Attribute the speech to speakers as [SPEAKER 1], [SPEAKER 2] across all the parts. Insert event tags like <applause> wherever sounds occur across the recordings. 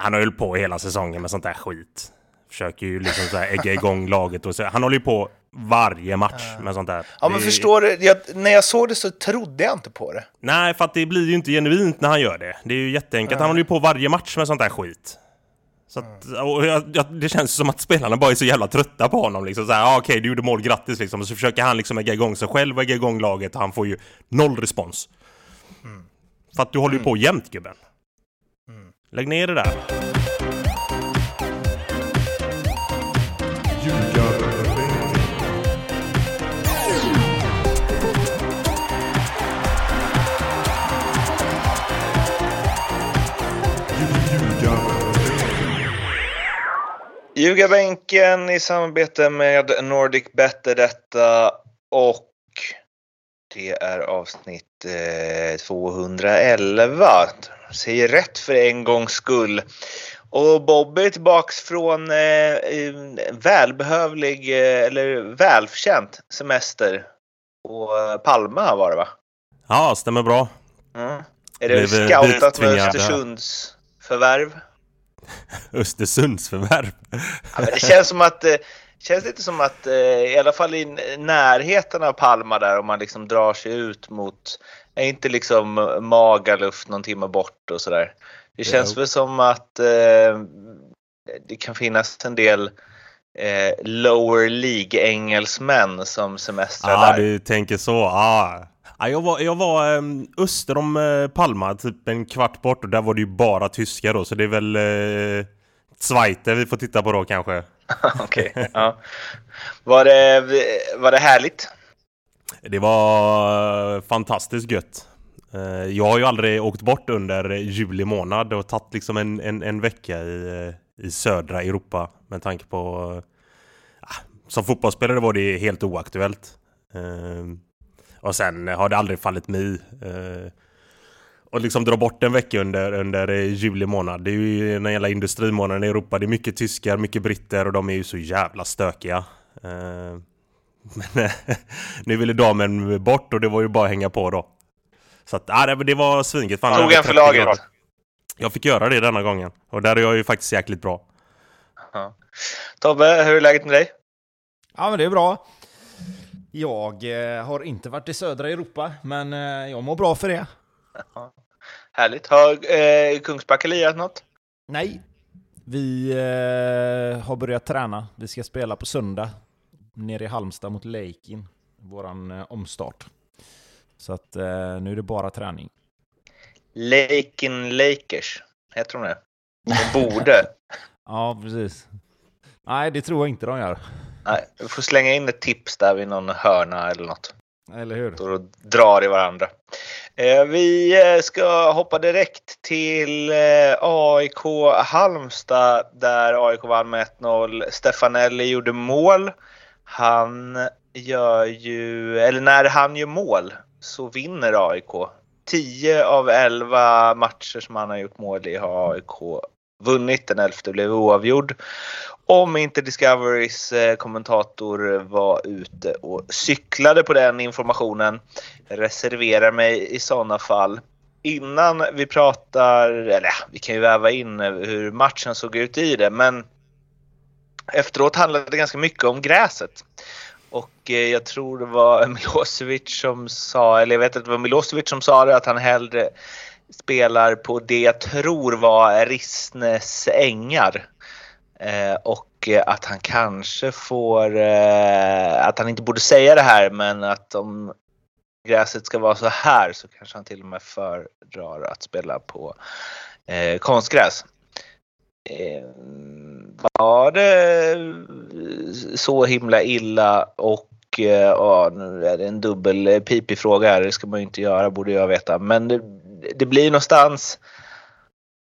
[SPEAKER 1] han har ju på hela säsongen med sånt där skit. Försöker ju liksom så här ägga igång laget och så. Han håller ju på varje match med sånt där.
[SPEAKER 2] Ja, men
[SPEAKER 1] Det-
[SPEAKER 2] förstår du? Jag, när jag såg det så trodde jag inte på det.
[SPEAKER 1] Nej, för att det blir ju inte genuint när han gör det. Det är ju jätteenkelt. Han håller ju på varje match med sånt där skit. Så att, jag, jag, det känns som att spelarna bara är så jävla trötta på honom. Liksom så här, ah, okej, du gjorde mål, grattis liksom. Och så försöker han liksom ägga igång sig själv och ägga igång laget. Och han får ju noll respons. För att du håller ju på jämt, gubben. Lägg ner det där.
[SPEAKER 2] Ljugarbänken i samarbete med Nordic Bet är detta och det är avsnitt eh, 211. Säger rätt för en gångs skull. Och Bobby är tillbaks från eh, en välbehövlig eh, eller välförtjänt semester. Och eh, Palma var det va?
[SPEAKER 1] Ja, stämmer bra.
[SPEAKER 2] Mm. Är det
[SPEAKER 1] Blev, eh,
[SPEAKER 2] scoutat med. Östersunds förvärv? <laughs>
[SPEAKER 1] Östersunds förvärv.
[SPEAKER 2] Ja, det känns som att eh, känns lite som att eh, i alla fall i närheten av Palma där om man liksom drar sig ut mot är inte liksom Magaluf någon timme bort och sådär. Det känns väl som att eh, det kan finnas en del eh, lower League-engelsmän som semestrar
[SPEAKER 1] Ja,
[SPEAKER 2] där.
[SPEAKER 1] du tänker så. Ja. Ja, jag var, jag var um, öster om eh, Palma, typ en kvart bort och där var det ju bara tyskar då, så det är väl uh, Zweite vi får titta på då kanske. <laughs>
[SPEAKER 2] Okej, ja. var, det, var det härligt?
[SPEAKER 1] Det var eh, fantastiskt gött. Eh, jag har ju aldrig åkt bort under juli månad och tagit liksom en, en, en vecka i, eh, i södra Europa med tanke på... Ah, som fotbollsspelare var det helt oaktuellt. Och sen har det aldrig fallit mig och liksom dra bort en vecka under, under juli månad. Det är ju den jävla industrimånaden i Europa. Det är mycket tyskar, mycket britter och de är ju så jävla stökiga. Eh, men eh, nu ville damen bort och det var ju bara att hänga på då. Så att, ja, det- var svinget. Fan,
[SPEAKER 2] Tog en för
[SPEAKER 1] 30
[SPEAKER 2] laget?
[SPEAKER 1] grader. Jag fick göra det denna gången. Och där är jag ju faktiskt jäkligt bra.
[SPEAKER 2] Ja. Tobbe, hur är läget med dig?
[SPEAKER 3] Ja, men det är bra. Jag eh, har inte varit i södra Europa, men eh, jag mår bra för det.
[SPEAKER 2] Härligt. Har eh, Kungsbacka lirat något?
[SPEAKER 3] Nej. Vi eh, har börjat träna. Vi ska spela på söndag nere i Halmstad mot Leikin. Våran eh, omstart. Så att eh, nu är det bara träning.
[SPEAKER 2] Laken Lakers. Heter de det? De borde. <laughs>
[SPEAKER 3] Ja, precis. Nej, det tror jag inte de gör.
[SPEAKER 2] Nej, vi får slänga in ett tips där vid någon hörna eller något.
[SPEAKER 3] Eller hur?
[SPEAKER 2] Och drar i varandra. Eh, vi eh, ska hoppa direkt till AIK Halmstad där AIK vann med 1-0. Stefanelli gjorde mål. Han gör ju, eller när han gör mål så vinner AIK. 10 av 11 matcher som han har gjort mål i har AIK vunnit. Den elfte blev oavgjord. Om inte Discoverys eh, kommentator var ute och cyklade på den informationen. Reserverar mig i sådana fall. Innan vi pratar, eller vi kan ju väva in hur matchen såg ut i det, men efteråt handlade det ganska mycket om gräset. Och eh, jag tror det var <laughs> Milosevic som sa, eller jag vet att det var Milosevic som sa det, att han hellre spelar på det jag tror var Rissnes ängar. Eh, och eh, att han kanske får, eh, att han inte borde säga det här men att om gräset ska vara så här så kanske han till och med föredrar att spela på eh, konstgräs. Eh, var det så himla illa och eh, ja, nu är det en dubbel eh, pipig fråga här, det ska man ju inte göra borde jag veta. Men det, det blir någonstans,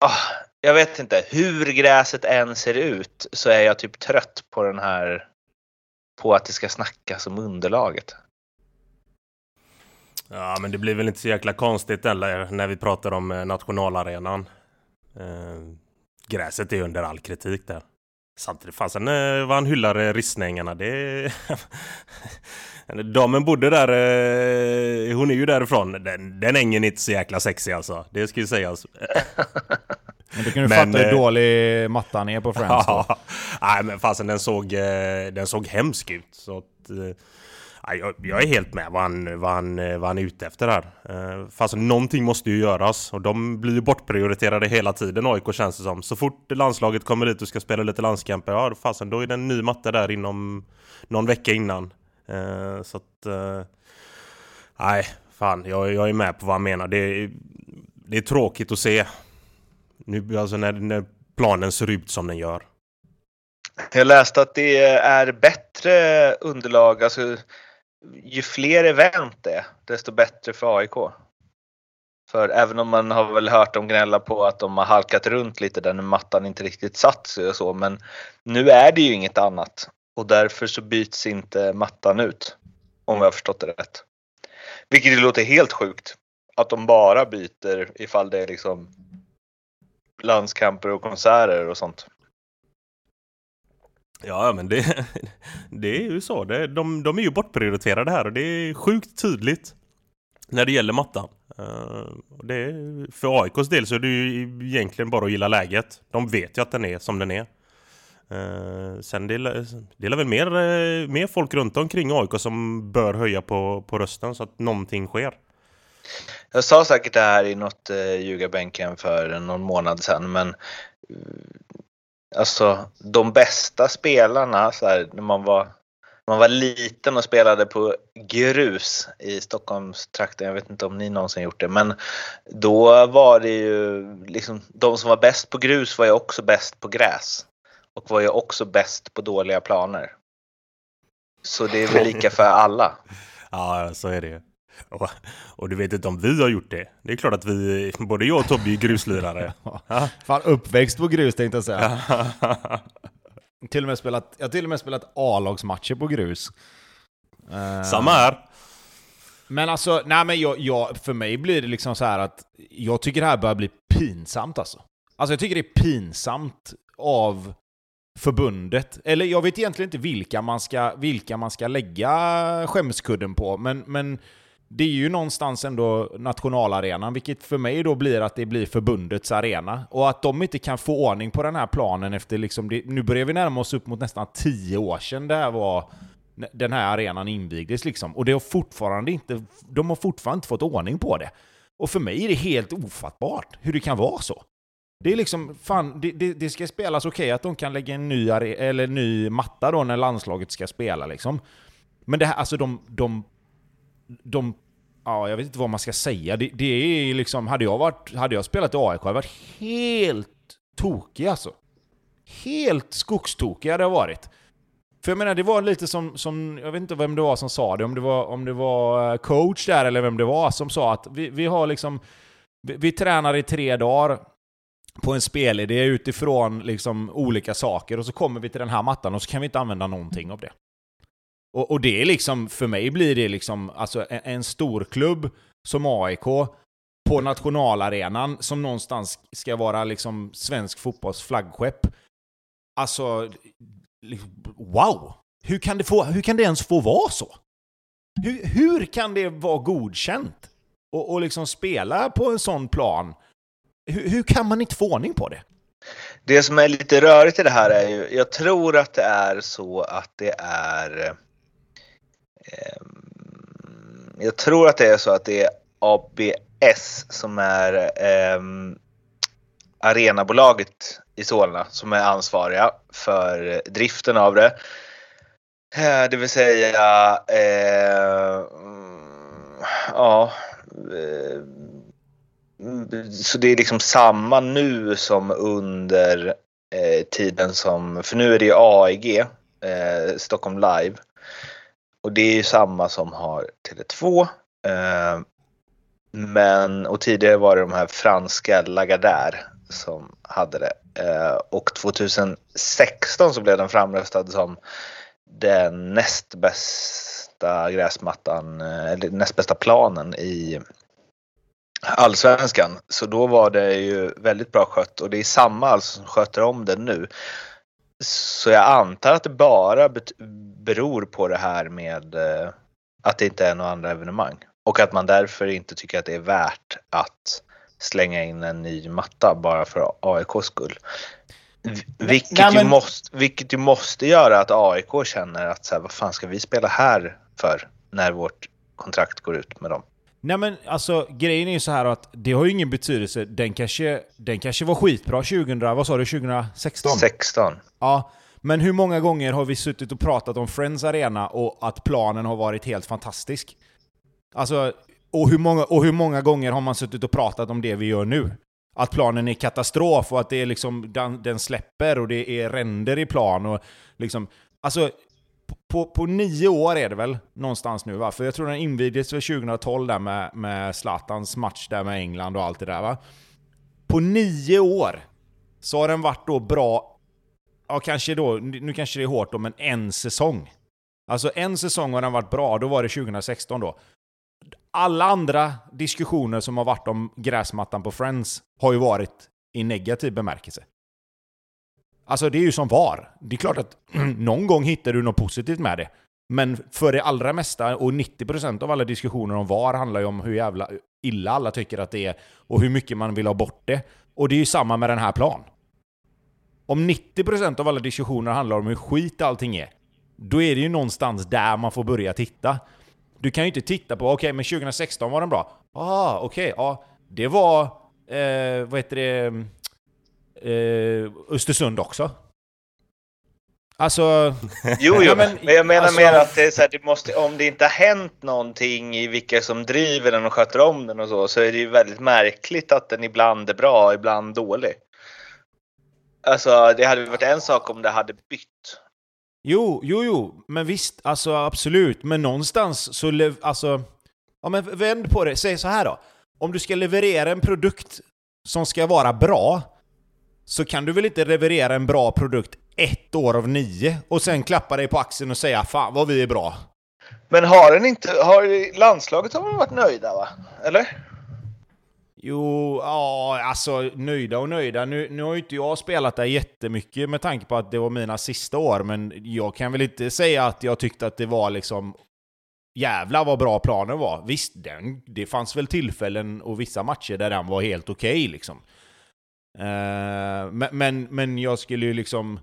[SPEAKER 2] oh, jag vet inte, hur gräset än ser ut så är jag typ trött på den här, på att det ska snackas om underlaget.
[SPEAKER 1] Ja, men det blir väl inte så jäkla konstigt eller när vi pratar om eh, nationalarenan. Eh, Gräset är under all kritik där. Samtidigt, fasen eh, vad han hyllar eh, Rissnängarna, det... <laughs> Damen bodde där, eh, hon är ju därifrån. Den, den ängen är inte så jäkla sexig alltså. Det ska ju sägas. <laughs>
[SPEAKER 3] Men du kan ju fatta hur dålig mattan är på Friends.
[SPEAKER 1] Ja, <laughs> nej men fasen den såg, den såg hemsk ut. Så att, jag, jag är helt med vad han, vad, han, eh, vad han är ute efter här. Eh, fast någonting måste ju göras och de blir ju bortprioriterade hela tiden AIK känns det som. Så fort landslaget kommer dit och ska spela lite landskamper, ja fasen då är det en ny matta där inom någon vecka innan. Eh, så att... Nej, fan jag, jag är med på vad han menar. Det är, det är tråkigt att se. Nu, alltså när, när planen ser ut som den gör.
[SPEAKER 2] Jag läste att det är bättre underlag, alltså ju fler event det är, desto bättre för AIK. För även om man har väl hört dem gnälla på att de har halkat runt lite där när mattan inte riktigt satt sig och så, men nu är det ju inget annat och därför så byts inte mattan ut. Om jag har förstått det rätt. Vilket låter helt sjukt. Att de bara byter ifall det är liksom landskamper och konserter och sånt.
[SPEAKER 1] Ja, men det, <laughs> det är ju så. Det, de, de är ju bortprioriterade här och det är sjukt tydligt när det gäller mattan. Eh, det, för AIKs del så är det ju egentligen bara att gilla läget. De vet ju att den är som den är. Eh, sen det, det är väl mer, eh, mer folk runt omkring AIK som bör höja på, på rösten så att någonting sker.
[SPEAKER 2] Jag sa säkert det här i något uh, ljugarbänken för någon månad sedan men alltså de bästa spelarna så här, när man var, man var liten och spelade på grus i Stockholmstrakten. Jag vet inte om ni någonsin gjort det, men då var det ju liksom de som var bäst på grus var ju också bäst på gräs och var ju också bäst på dåliga planer. Så det är väl lika för alla. <laughs>
[SPEAKER 1] ja, så är det ju. <laughs> Och, och, du vet inte om vi har gjort det. Det är klart att vi, både jag och Tobbe är gruslirare. <laughs>
[SPEAKER 3] Fan, uppväxt på grus tänkte jag säga. <laughs> till och med spelat, jag har till och med spelat A-lagsmatcher på grus.
[SPEAKER 1] Eh, Samma här.
[SPEAKER 3] Men alltså, nej men jag, jag, för mig blir det liksom så här att jag tycker det här börjar bli pinsamt alltså. Alltså jag tycker det är pinsamt av förbundet. Eller jag vet egentligen inte vilka man ska, vilka man ska lägga skämskudden på, men, men det är ju någonstans ändå nationalarenan, vilket för mig då blir att det blir förbundets arena. Och att de inte kan få ordning på den här planen efter liksom, det, nu börjar vi närma oss upp mot nästan tio år sedan det här var, den här arenan invigdes liksom. Och det har fortfarande inte, de har fortfarande inte fått ordning på det. Och för mig är det helt ofattbart hur det kan vara så. Det är liksom, fan, det, det, det ska spelas okej okay, att de kan lägga en ny, eller ny matta då när landslaget ska spela liksom. Men det här, alltså de, de, de ja, jag vet inte vad man ska säga. Det, det är liksom, hade jag, varit, hade jag spelat i AIK hade jag varit helt tokig alltså. Helt skogstokig hade jag varit. För jag menar, det var lite som, som, jag vet inte vem det var som sa det, om det var, om det var eh, coach där eller vem det var som sa att vi, vi har liksom, vi, vi tränar i tre dagar, på en spelidé utifrån liksom olika saker och så kommer vi till den här mattan och så kan vi inte använda någonting av det. Och, och det är liksom, för mig blir det liksom, alltså en, en stor klubb som AIK på nationalarenan som någonstans ska vara liksom svensk fotbolls flaggskepp. Alltså, wow! Hur kan det, få, hur kan det ens få vara så? Hur, hur kan det vara godkänt? Och, och liksom spela på en sån plan hur, hur kan man inte få ordning på det?
[SPEAKER 2] Det som är lite rörigt i det här är ju, jag tror att det är så att det är eh, Ehm, jag tror att det är så att det är ABS som är eh, arenabolaget i Solna som är ansvariga för driften av det. Eh, det vill säga, eh, ja, ehm, så det är liksom samma nu som under eh, tiden som, för nu är det ju AIG, eh, Stockholm Live. Och det är ju samma som har Tele2. Eh, men, och tidigare var det de här franska Lagardère som hade det. Eh, och 2016 så blev den framröstad som den näst bästa gräsmattan, eh, eller näst bästa planen i allsvenskan. Så då var det ju väldigt bra skött och det är samma alltså som sköter om det nu. Så jag antar att det bara beror på det här med eh, att det inte är några andra evenemang och att man därför inte tycker att det är värt att slänga in en ny matta bara för AIKs skull. Vilket,
[SPEAKER 3] Nej, men-
[SPEAKER 2] ju måste, vilket ju måste göra att AIK känner att så här, vad fan ska vi spela här för när vårt kontrakt går ut med dem?
[SPEAKER 3] Nej men alltså grejen är ju så här att det har ju ingen betydelse. Den kanske, den kanske var skitbra 2000, vad sa du, 2016?
[SPEAKER 2] 16.
[SPEAKER 3] Ja, men hur många gånger har vi suttit och pratat om Friends Arena och att planen har varit helt fantastisk? Alltså, och hur många, och hur många gånger har man suttit och pratat om det vi gör nu? Att planen är katastrof och att det är liksom, den, den släpper och det är ränder i plan och liksom... Alltså, på, på nio år är det väl någonstans nu va? För jag tror den invigdes för 2012 där med, med Zlatans match där med England och allt det där va? På nio år så har den varit då bra, ja kanske då, nu kanske det är hårt då, men en säsong. Alltså en säsong har den varit bra, då var det 2016 då. Alla andra diskussioner som har varit om gräsmattan på Friends har ju varit i negativ bemärkelse. Alltså det är ju som VAR. Det är klart att <clears throat> någon gång hittar du något positivt med det. Men för det allra mesta, och 90% av alla diskussioner om VAR handlar ju om hur jävla illa alla tycker att det är och hur mycket man vill ha bort det. Och det är ju samma med den här plan. Om 90% av alla diskussioner handlar om hur skit allting är, då är det ju någonstans där man får börja titta. Du kan ju inte titta på, okej men 2016 var den bra. Ah, okej, ja. Det var, eh, vad heter det, eh, Östersund också. Alltså, <laughs>
[SPEAKER 2] Jo, jo, men,
[SPEAKER 3] men-
[SPEAKER 2] jag menar
[SPEAKER 3] alltså-
[SPEAKER 2] mer att det är så här, det måste, om det inte har hänt någonting i vilka som driver den och sköter om den och så, så är det ju väldigt märkligt att den ibland är bra, ibland dålig. Alltså, det hade varit en sak om det hade bytt.
[SPEAKER 3] Jo, jo, jo, men visst, alltså absolut. Men någonstans så, lev, alltså... Ja men vänd på det, säg så här då. Om du ska leverera en produkt som ska vara bra, så kan du väl inte leverera en bra produkt ett år av nio och sen klappa dig på axeln och säga 'Fan vad vi är bra'
[SPEAKER 2] Men har den inte, har landslaget har väl varit nöjda va? Eller?
[SPEAKER 3] Jo, ja, alltså nöjda och nöjda. Nu, nu har ju inte jag spelat där jättemycket med tanke på att det var mina sista år, men jag kan väl inte säga att jag tyckte att det var liksom Jävlar vad bra planen var. Visst, den, det fanns väl tillfällen och vissa matcher där den var helt okej liksom. Uh, men, men, men jag skulle ju liksom...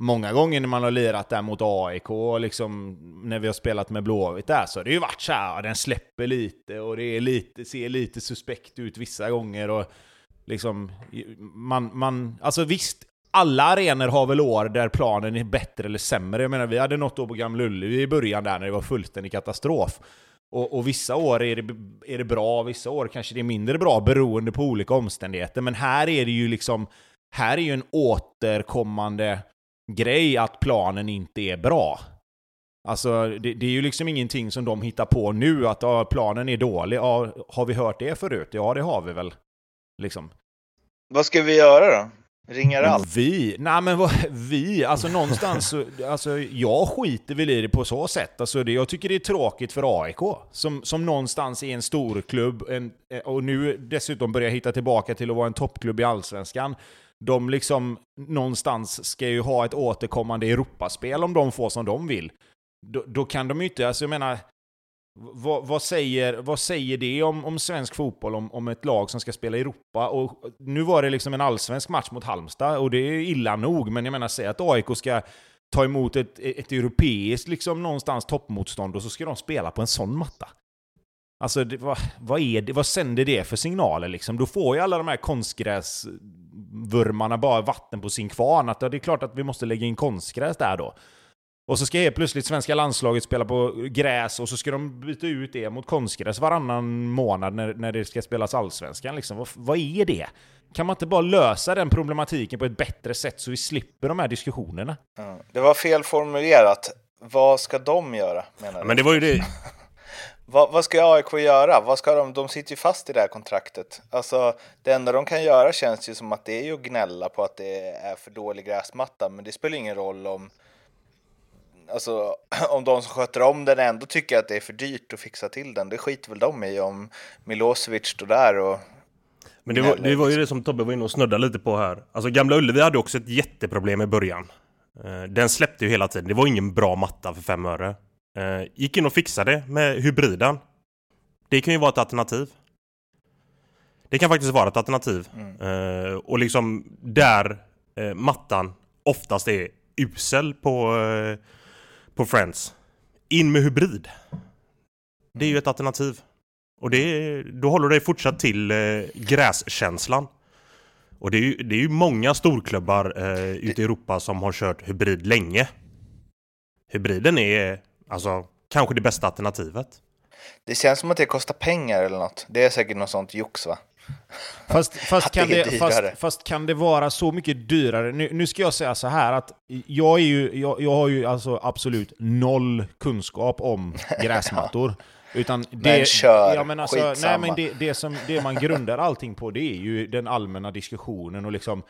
[SPEAKER 3] Många gånger när man har lirat där mot AIK, liksom när vi har spelat med Blåvitt där, så har det ju varit så här, den släpper lite och det är lite, ser lite suspekt ut vissa gånger och liksom... Man, man, alltså visst, alla arenor har väl år där planen är bättre eller sämre. Jag menar, vi hade något år på Gamla Ullevi i början där när det var fullständig katastrof. Och, och vissa år är det, är det bra, vissa år kanske det är mindre bra beroende på olika omständigheter. Men här är det ju liksom, här är ju en återkommande grej att planen inte är bra. Alltså, det, det är ju liksom ingenting som de hittar på nu, att ja, planen är dålig. Ja, har vi hört det förut? Ja, det har vi väl. Liksom.
[SPEAKER 2] Vad ska vi göra då? Ringa
[SPEAKER 3] Men
[SPEAKER 2] allt?
[SPEAKER 3] vi? Nej men vad, vi? Alltså någonstans, så- alltså jag skiter väl i det på så sätt. Alltså det, jag tycker det är tråkigt för AIK, som, som någonstans är en stor klubb en, och nu dessutom börjar hitta tillbaka till att vara en toppklubb i Allsvenskan. De liksom någonstans ska ju ha ett återkommande Europaspel om de får som de vill. Då, då kan de ju inte, alltså jag menar, vad, vad, säger, vad säger det om, om svensk fotboll, om, om ett lag som ska spela i Europa? Och nu var det liksom en allsvensk match mot Halmstad, och det är illa nog, men jag menar, säg att AIK ska ta emot ett, ett europeiskt, liksom någonstans toppmotstånd, och så ska de spela på en sån matta. Alltså, det, vad, vad, är det, vad sänder det för signaler liksom? Då får ju alla de här konstgräs konstgräsvurmarna bara vatten på sin kvarn, att ja, det är klart att vi måste lägga in konstgräs där då. Och så ska helt plötsligt svenska landslaget spela på gräs och så ska de byta ut det mot konstgräs varannan månad när, när det ska spelas allsvenskan. Liksom. Vad, vad är det? Kan man inte bara lösa den problematiken på ett bättre sätt så vi slipper de här diskussionerna?
[SPEAKER 2] Ja, Det var fel formulerat. Vad ska de göra? Menar du?
[SPEAKER 1] Men det var ju det. <laughs>
[SPEAKER 2] Vad, vad ska AIK göra? Vad ska de? De sitter ju fast i det här kontraktet. Alltså, det enda de kan göra känns ju som att det är ju att gnälla på att det är för dålig gräsmatta. Men det spelar ingen roll om, alltså, <clears throat> om de som sköter om den ändå tycker att det är för dyrt att fixa till den. Det skiter väl de i om Milosevic står där och...
[SPEAKER 1] Men det var, det var ju det som Tobbe var inne och snuddade lite på här. Alltså Gamla Ullevi hade också ett jätteproblem i början. Eh, Den släppte ju hela tiden. Det var ingen bra matta för fem öre. Eh, Gick in och fixade med hybriden. Det kan ju vara ett alternativ. Det kan faktiskt vara ett alternativ. Eh, och liksom där eh, mattan oftast är usel på, på Friends. In med hybrid. Det är ju ett alternativ. Och det är, då håller det fortsatt till eh, gräskänslan. Och det är ju, det är ju många storklubbar eh, ute i Europa som har kört hybrid länge. Hybriden är alltså kanske det bästa alternativet.
[SPEAKER 2] Det känns som att det kostar pengar eller något. Det är säkert något sånt jox va?
[SPEAKER 3] Fast, <laughs> fast, kan
[SPEAKER 2] det
[SPEAKER 3] fast, fast kan det vara så mycket dyrare? Nu, nu ska jag säga så här att jag, är ju, jag, jag har ju alltså absolut noll kunskap om <laughs> gräsmattor. Utan det,
[SPEAKER 2] Men kör,
[SPEAKER 3] ja, men alltså,
[SPEAKER 2] skitsamma.
[SPEAKER 3] nej, men det, det, som, det man grundar allting på det är ju den allmänna diskussionen och liksom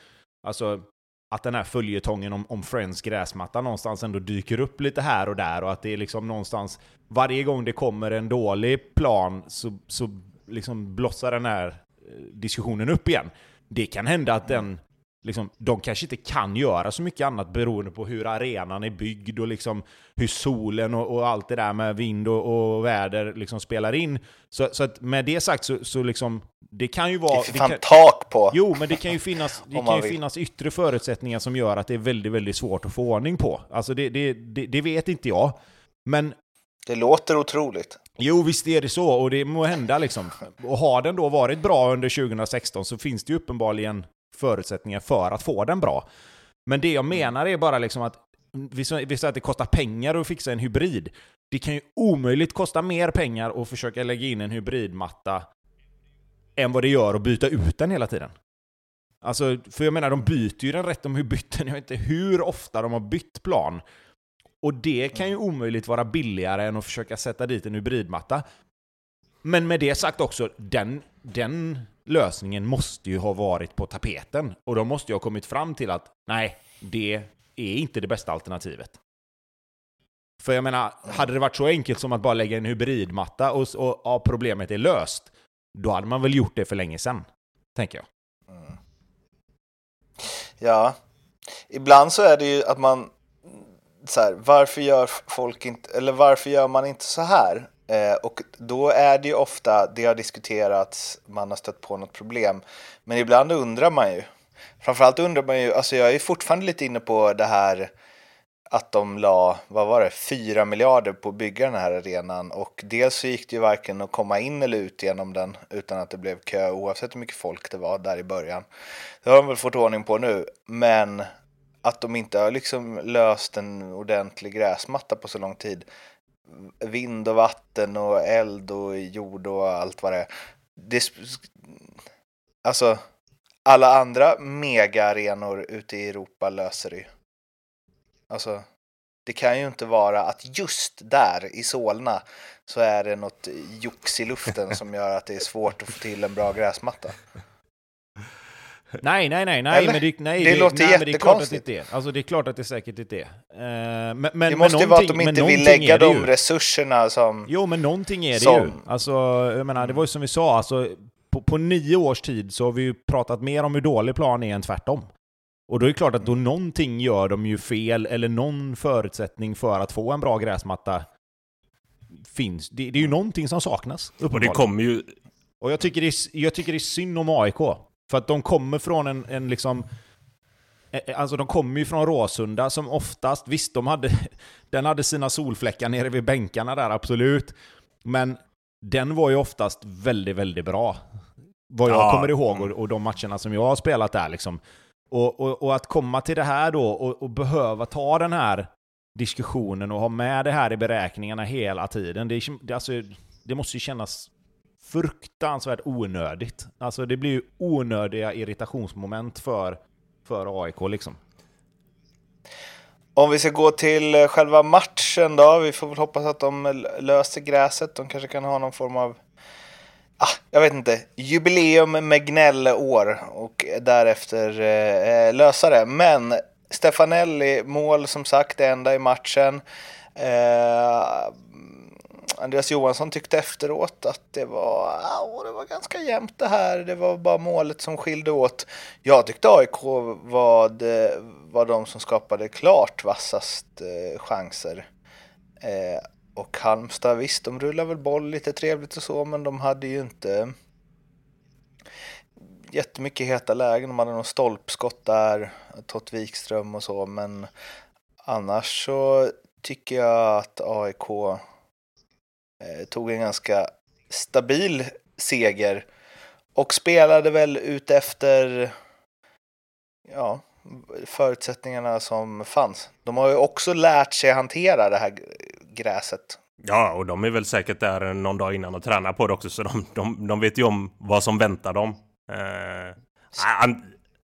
[SPEAKER 3] alltså, att den här följetongen om, om Friends gräsmatta någonstans ändå dyker upp lite här och där och att det är liksom någonstans varje gång det kommer en dålig plan så, så liksom blossar den här eh, diskussionen upp igen. Det kan hända att den Liksom, de kanske inte kan göra så mycket annat beroende på hur arenan är byggd och liksom hur solen och, och allt det där med vind och, och väder liksom spelar in. Så, så med det sagt så, så liksom, det kan ju
[SPEAKER 2] Det
[SPEAKER 3] vara...
[SPEAKER 2] är
[SPEAKER 3] det
[SPEAKER 2] fan
[SPEAKER 3] kan,
[SPEAKER 2] tak på.
[SPEAKER 3] Jo, men det kan ju finnas, <laughs> det kan ju
[SPEAKER 2] vill.
[SPEAKER 3] finnas yttre förutsättningar som gör att det är väldigt, väldigt svårt att få ordning på. Alltså det, det, det, det vet inte jag. Men
[SPEAKER 2] Det låter otroligt.
[SPEAKER 3] Jo, visst är det så, och det må hända liksom. Och har den då varit bra under 2016 så finns det ju uppenbarligen förutsättningar för att få den bra. Men det jag menar är bara liksom att vi säger att det kostar pengar att fixa en hybrid. Det kan ju omöjligt kosta mer pengar att försöka lägga in en hybridmatta än vad det gör att byta ut den hela tiden. Alltså, för jag menar, de byter ju den rätt om hur bytt den. Jag vet inte hur ofta de har bytt plan. Och det kan ju omöjligt vara billigare än att försöka sätta dit en hybridmatta. Men med det sagt också, den, den lösningen måste ju ha varit på tapeten. Och de måste ju ha kommit fram till att nej, det är inte det bästa alternativet. För jag menar, hade det varit så enkelt som att bara lägga en hybridmatta och, och och problemet är löst, då hade man väl gjort det för länge sedan, tänker jag. Mm.
[SPEAKER 2] Ja. Ibland så är det ju att man så här, varför gör folk inte, eller varför gör man inte så här? Eh, och då är det ju ofta, det har diskuterats, man har stött på något problem. Men ibland undrar man ju. Framförallt undrar man ju, alltså jag är fortfarande lite inne på det här att de la, vad var det, 4 miljarder på att bygga den här arenan och dels så gick det ju varken att komma in eller ut genom den utan att det blev kö oavsett hur mycket folk det var där i början. Det har de väl fått ordning på nu, men att de inte har liksom löst en ordentlig gräsmatta på så lång tid. Vind och vatten och eld och jord och allt vad det är. Det, alltså, alla andra mega-arenor ute i Europa löser det ju. Alltså, det kan ju inte vara att just där i Solna så är det något jox i luften som gör att det är svårt att få till en bra gräsmatta.
[SPEAKER 3] Nej, nej, nej, nej,
[SPEAKER 2] Eller?
[SPEAKER 3] men det, nej,
[SPEAKER 2] Det låter
[SPEAKER 3] nej, men det är klart att det inte är. Alltså det är klart att det säkert inte är. Eh, men, men,
[SPEAKER 2] Det måste
[SPEAKER 3] men
[SPEAKER 2] ju vara att de inte
[SPEAKER 3] men
[SPEAKER 2] vill
[SPEAKER 3] någonting
[SPEAKER 2] lägga
[SPEAKER 3] är det
[SPEAKER 2] de
[SPEAKER 3] ju.
[SPEAKER 2] resurserna som...
[SPEAKER 3] Jo, men någonting är det
[SPEAKER 2] Som-
[SPEAKER 3] ju. Alltså, jag menar, det var ju som vi sa, alltså, på, på nio års tid så har vi ju pratat mer om hur dålig plan är än tvärtom. Och då är det klart att då någonting gör de ju fel, eller någon förutsättning för att få en bra gräsmatta finns. Det, det är ju någonting som saknas,
[SPEAKER 1] Och det kommer ju...
[SPEAKER 3] Och jag tycker, det är, jag tycker det är synd om AIK. För att de kommer från en, en liksom... eh, Alltså de kommer ju från Råsunda som oftast, visst de hade, <laughs> den hade sina solfläckar nere vid bänkarna där, absolut. Men den var ju oftast väldigt, väldigt bra. Vad jag
[SPEAKER 1] Ja.
[SPEAKER 3] kommer ihåg och, och de matcherna som jag har spelat där liksom. Och, och, och att komma till det här då och, och behöva ta den här diskussionen och ha med det här i beräkningarna hela tiden. Det, alltså, det måste ju kännas fruktansvärt onödigt. Alltså det blir ju onödiga irritationsmoment för, för AIK liksom.
[SPEAKER 2] Om vi ska gå till eh, själva matchen då. Vi får väl hoppas att de löser gräset. De kanske kan ha någon form av, ah, jag vet inte, jubileum med gnällår och därefter eh, eh lösa det. Men Stefanelli, mål som sagt, det enda i matchen. Eh, Andreas Johansson tyckte efteråt att det var, ah, det var ganska jämnt det här. Det var bara målet som skilde åt. Jag tyckte AIK var, det, var de som skapade klart vassast eh, chanser. Eh, och Halmstad, visst, de rullar väl boll lite trevligt och så, men de hade ju inte jättemycket heta lägen. De hade någon stolpskott där, Tott Wikström och så, men annars så tycker jag att AIK tog en ganska stabil seger och spelade väl ut efter ja, förutsättningarna som fanns. De har ju också lärt sig hantera det här gräset.
[SPEAKER 1] Ja, och de är väl säkert där någon dag innan och tränar på det också, så de, de, de vet ju om vad som väntar dem. Eh, an,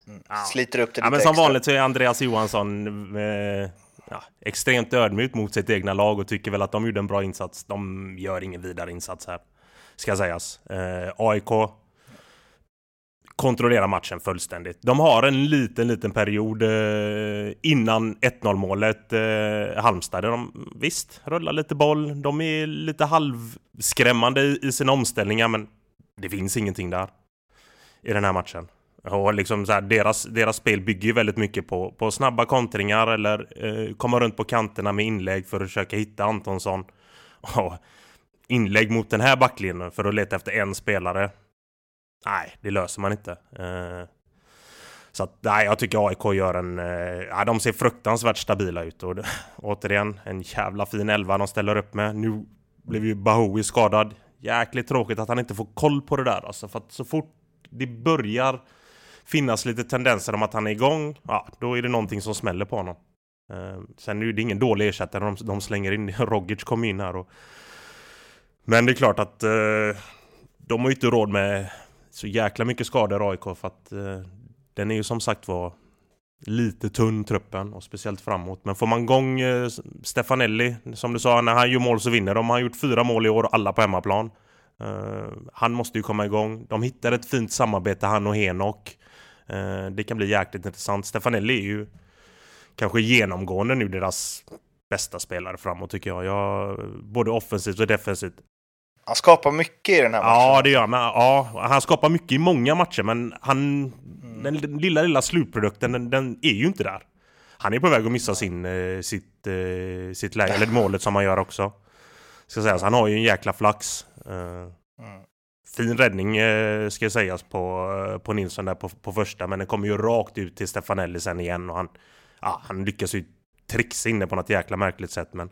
[SPEAKER 2] mm. ja. Sliter upp det
[SPEAKER 1] lite ja, men Som extra. vanligt så är Andreas Johansson eh, ja, extremt ödmjukt mot sitt egna lag och tycker väl att de gjorde en bra insats. De gör ingen vidare insats här, ska sägas. Eh, AIK kontrollerar matchen fullständigt. De har en liten, liten period eh, innan 1-0 målet, eh, Halmstad, där de visst rullar lite boll. De är lite halvskrämmande i, i sina omställningar, men det finns ingenting där i den här matchen. Och liksom så här, deras, deras spel bygger ju väldigt mycket på, på snabba kontringar eller eh, komma runt på kanterna med inlägg för att försöka hitta Antonsson. Och inlägg mot den här backlinjen för att leta efter en spelare. Nej, det löser man inte. Eh, så att, nej, jag tycker AIK gör en... Eh, de ser fruktansvärt stabila ut. Och <laughs> återigen, en jävla fin elva de ställer upp med. Nu blev ju Bahoui skadad. Jäkligt tråkigt att han inte får koll på det där alltså. För att så fort det börjar finnas lite tendenser om att han är igång, ja, då är det någonting som smäller på honom. Eh, sen är det ingen dålig ersättare de, de slänger in. <laughs> Rogic kom in här och... Men det är klart att eh, de har ju inte råd med så jäkla mycket skador AIK för att eh, den är ju som sagt var lite tunn truppen och speciellt framåt. Men får man igång eh, Stefanelli, som du sa, när han gör mål så vinner de. Han har gjort fyra mål i år, alla på hemmaplan. Uh, han måste ju komma igång. De hittar ett fint samarbete, han och Henok. Uh, det kan bli jäkligt intressant. Stefanelli är ju kanske genomgående nu deras bästa spelare framåt tycker jag. jag både offensivt och defensivt
[SPEAKER 2] han skapar mycket i den här matchen.
[SPEAKER 1] Ja, det gör han. Ja, han skapar mycket i många matcher, men han... Mm. Den lilla, lilla slutprodukten, den, den, är ju inte där. Han är på väg att missa sin, eh, sitt, eh, sitt läge, eller målet som han gör också. Ska sägas, han har ju en jäkla flax. Eh, mm. Fin räddning eh, ska sägas på, eh, på Nilsson där på, på första, men den kommer ju rakt ut till Stefanelli sen igen och han, ja, han lyckas ju trixa inne på något jäkla märkligt sätt. Men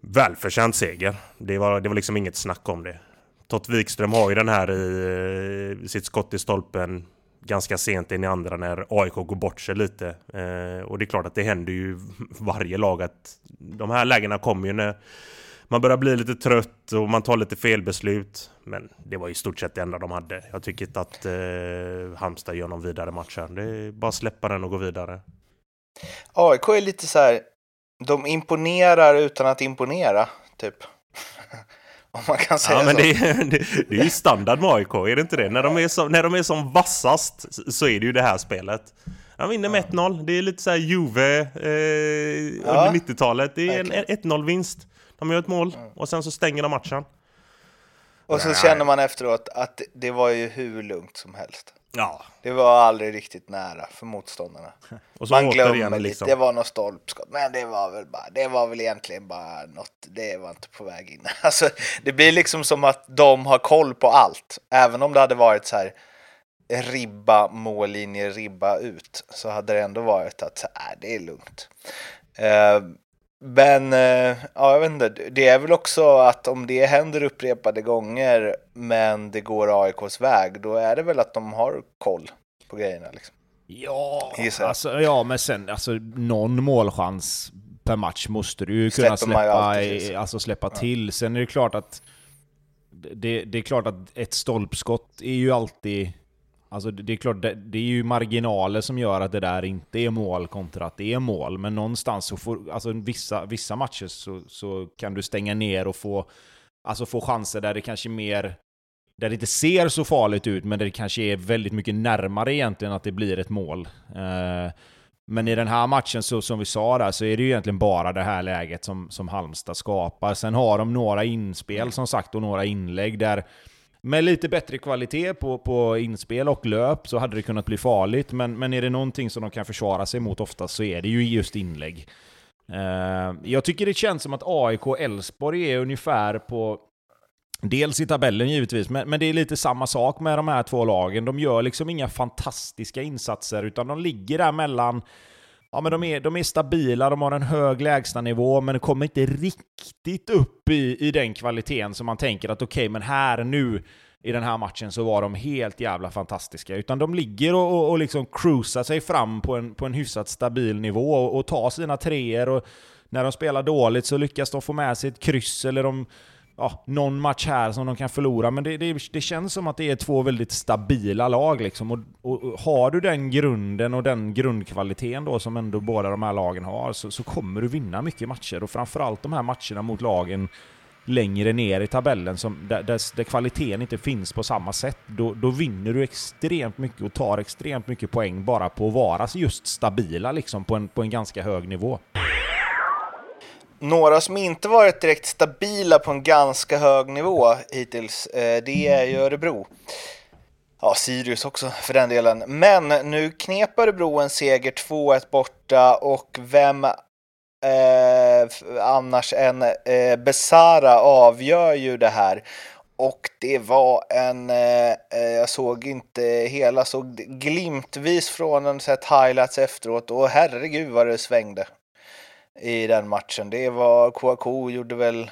[SPEAKER 1] välförtjänt seger. Det var, det var liksom inget snack om det. Tott Wikström har ju den här i eh, sitt skott i stolpen ganska sent in i andra när AIK går bort sig lite. Eh, och det är klart att det händer ju <laughs> varje lag att de här lägena kommer ju när man börjar bli lite trött och man tar lite felbeslut. Men det var i stort sett det enda de hade. Jag tycker inte att eh, Halmstad gör någon vidare match här. Det är bara att släppa den och gå vidare.
[SPEAKER 2] AIK är lite så här de imponerar utan att imponera, typ. <laughs> Om man kan säga
[SPEAKER 1] ja, men
[SPEAKER 2] så.
[SPEAKER 1] Det, är, <laughs> det, det är ju standard med AIK, är det inte det? När de är, som, när de är som vassast så är det ju det här spelet. De vinner med 1-0. Det är lite så här Juve eh, under 90-talet. Det är en 1-0-vinst. De gör ett mål och sen så stänger de matchen.
[SPEAKER 2] Och så känner man efteråt att det var ju hur lugnt som helst.
[SPEAKER 1] Ja.
[SPEAKER 2] Det var aldrig riktigt nära för motståndarna. <laughs> Man glömmer lite, liksom. det var något stolpskott. Men det var väl bara, det var väl egentligen bara något, det var inte på väg in. <laughs> Alltså, det blir liksom som att de har koll på allt. Även om det hade varit så här ribba, mållinje, ribba ut. Så hade det ändå varit att så här, det är lugnt. Uh, men eh, ja, jag vet inte. Det är väl också att om det händer upprepade gånger men det går AIKs väg, då är det väl att de har koll på grejerna. Liksom.
[SPEAKER 3] Ja, alltså, ja, men sen alltså, någon målchans per match måste du ju kunna släppa, alltid, alltså, släppa till. Sen är det klart att det, det är klart att ett stolpskott är ju alltid Alltså det är klart, det, det, är ju marginaler som gör att det där inte är mål kontra att det är mål. Men någonstans så får, alltså vissa, vissa matcher så, så kan du stänga ner och få, alltså få chanser där det kanske mer, där det inte ser så farligt ut, men där det kanske är väldigt mycket närmare egentligen att det blir ett mål. Eh, men i den här matchen, så, som vi sa där, så är det ju egentligen bara det här läget som, som Halmstad skapar. Sen har de några inspel som sagt och några inlägg där med lite bättre kvalitet på, på inspel och löp så hade det kunnat bli farligt, men, men är det någonting som de kan försvara sig mot oftast så är det ju just inlägg. Uh, jag tycker det känns som att AIK och Elfsborg är ungefär på Dels i tabellen givetvis, men, men det är lite samma sak med de här två lagen. De gör liksom inga fantastiska insatser, utan de ligger där mellan Ja, men de är, de är stabila, de har en hög lägstanivå, men de kommer inte riktigt upp i, i den kvaliteten som man tänker att okej, okay, men här nu i den här matchen så var de helt jävla fantastiska. Utan de ligger och, och, och liksom cruisar sig fram på en, på en hyfsat stabil nivå och, och tar sina treor. Och när de spelar dåligt så lyckas de få med sig ett kryss eller de ja, någon match här som de kan förlora, men det, det, det, känns som att det är två väldigt stabila lag. Liksom. Och, och, och, har du den grunden och den grundkvaliteten då som ändå båda de här lagen har, så, så kommer du vinna mycket matcher. Och framförallt de här matcherna mot lagen längre ner i tabellen, som, där, där, där kvaliteten inte finns på samma sätt, då, då, vinner du extremt mycket och tar extremt mycket poäng bara på att vara just stabila liksom, på, en, på en ganska hög nivå.
[SPEAKER 2] Några som inte varit direkt stabila på en ganska hög nivå hittills, eh, det är ju Örebro. Ja, Sirius också för den delen. Men nu knep Örebro en seger 2-1 borta och vem eh, annars än eh, Besara avgör ju det här. Och det var en, eh, eh jag såg inte hela, såg glimtvis från en sett highlights efteråt och herregud vad det svängde i den matchen. Det var Kouakou gjorde väl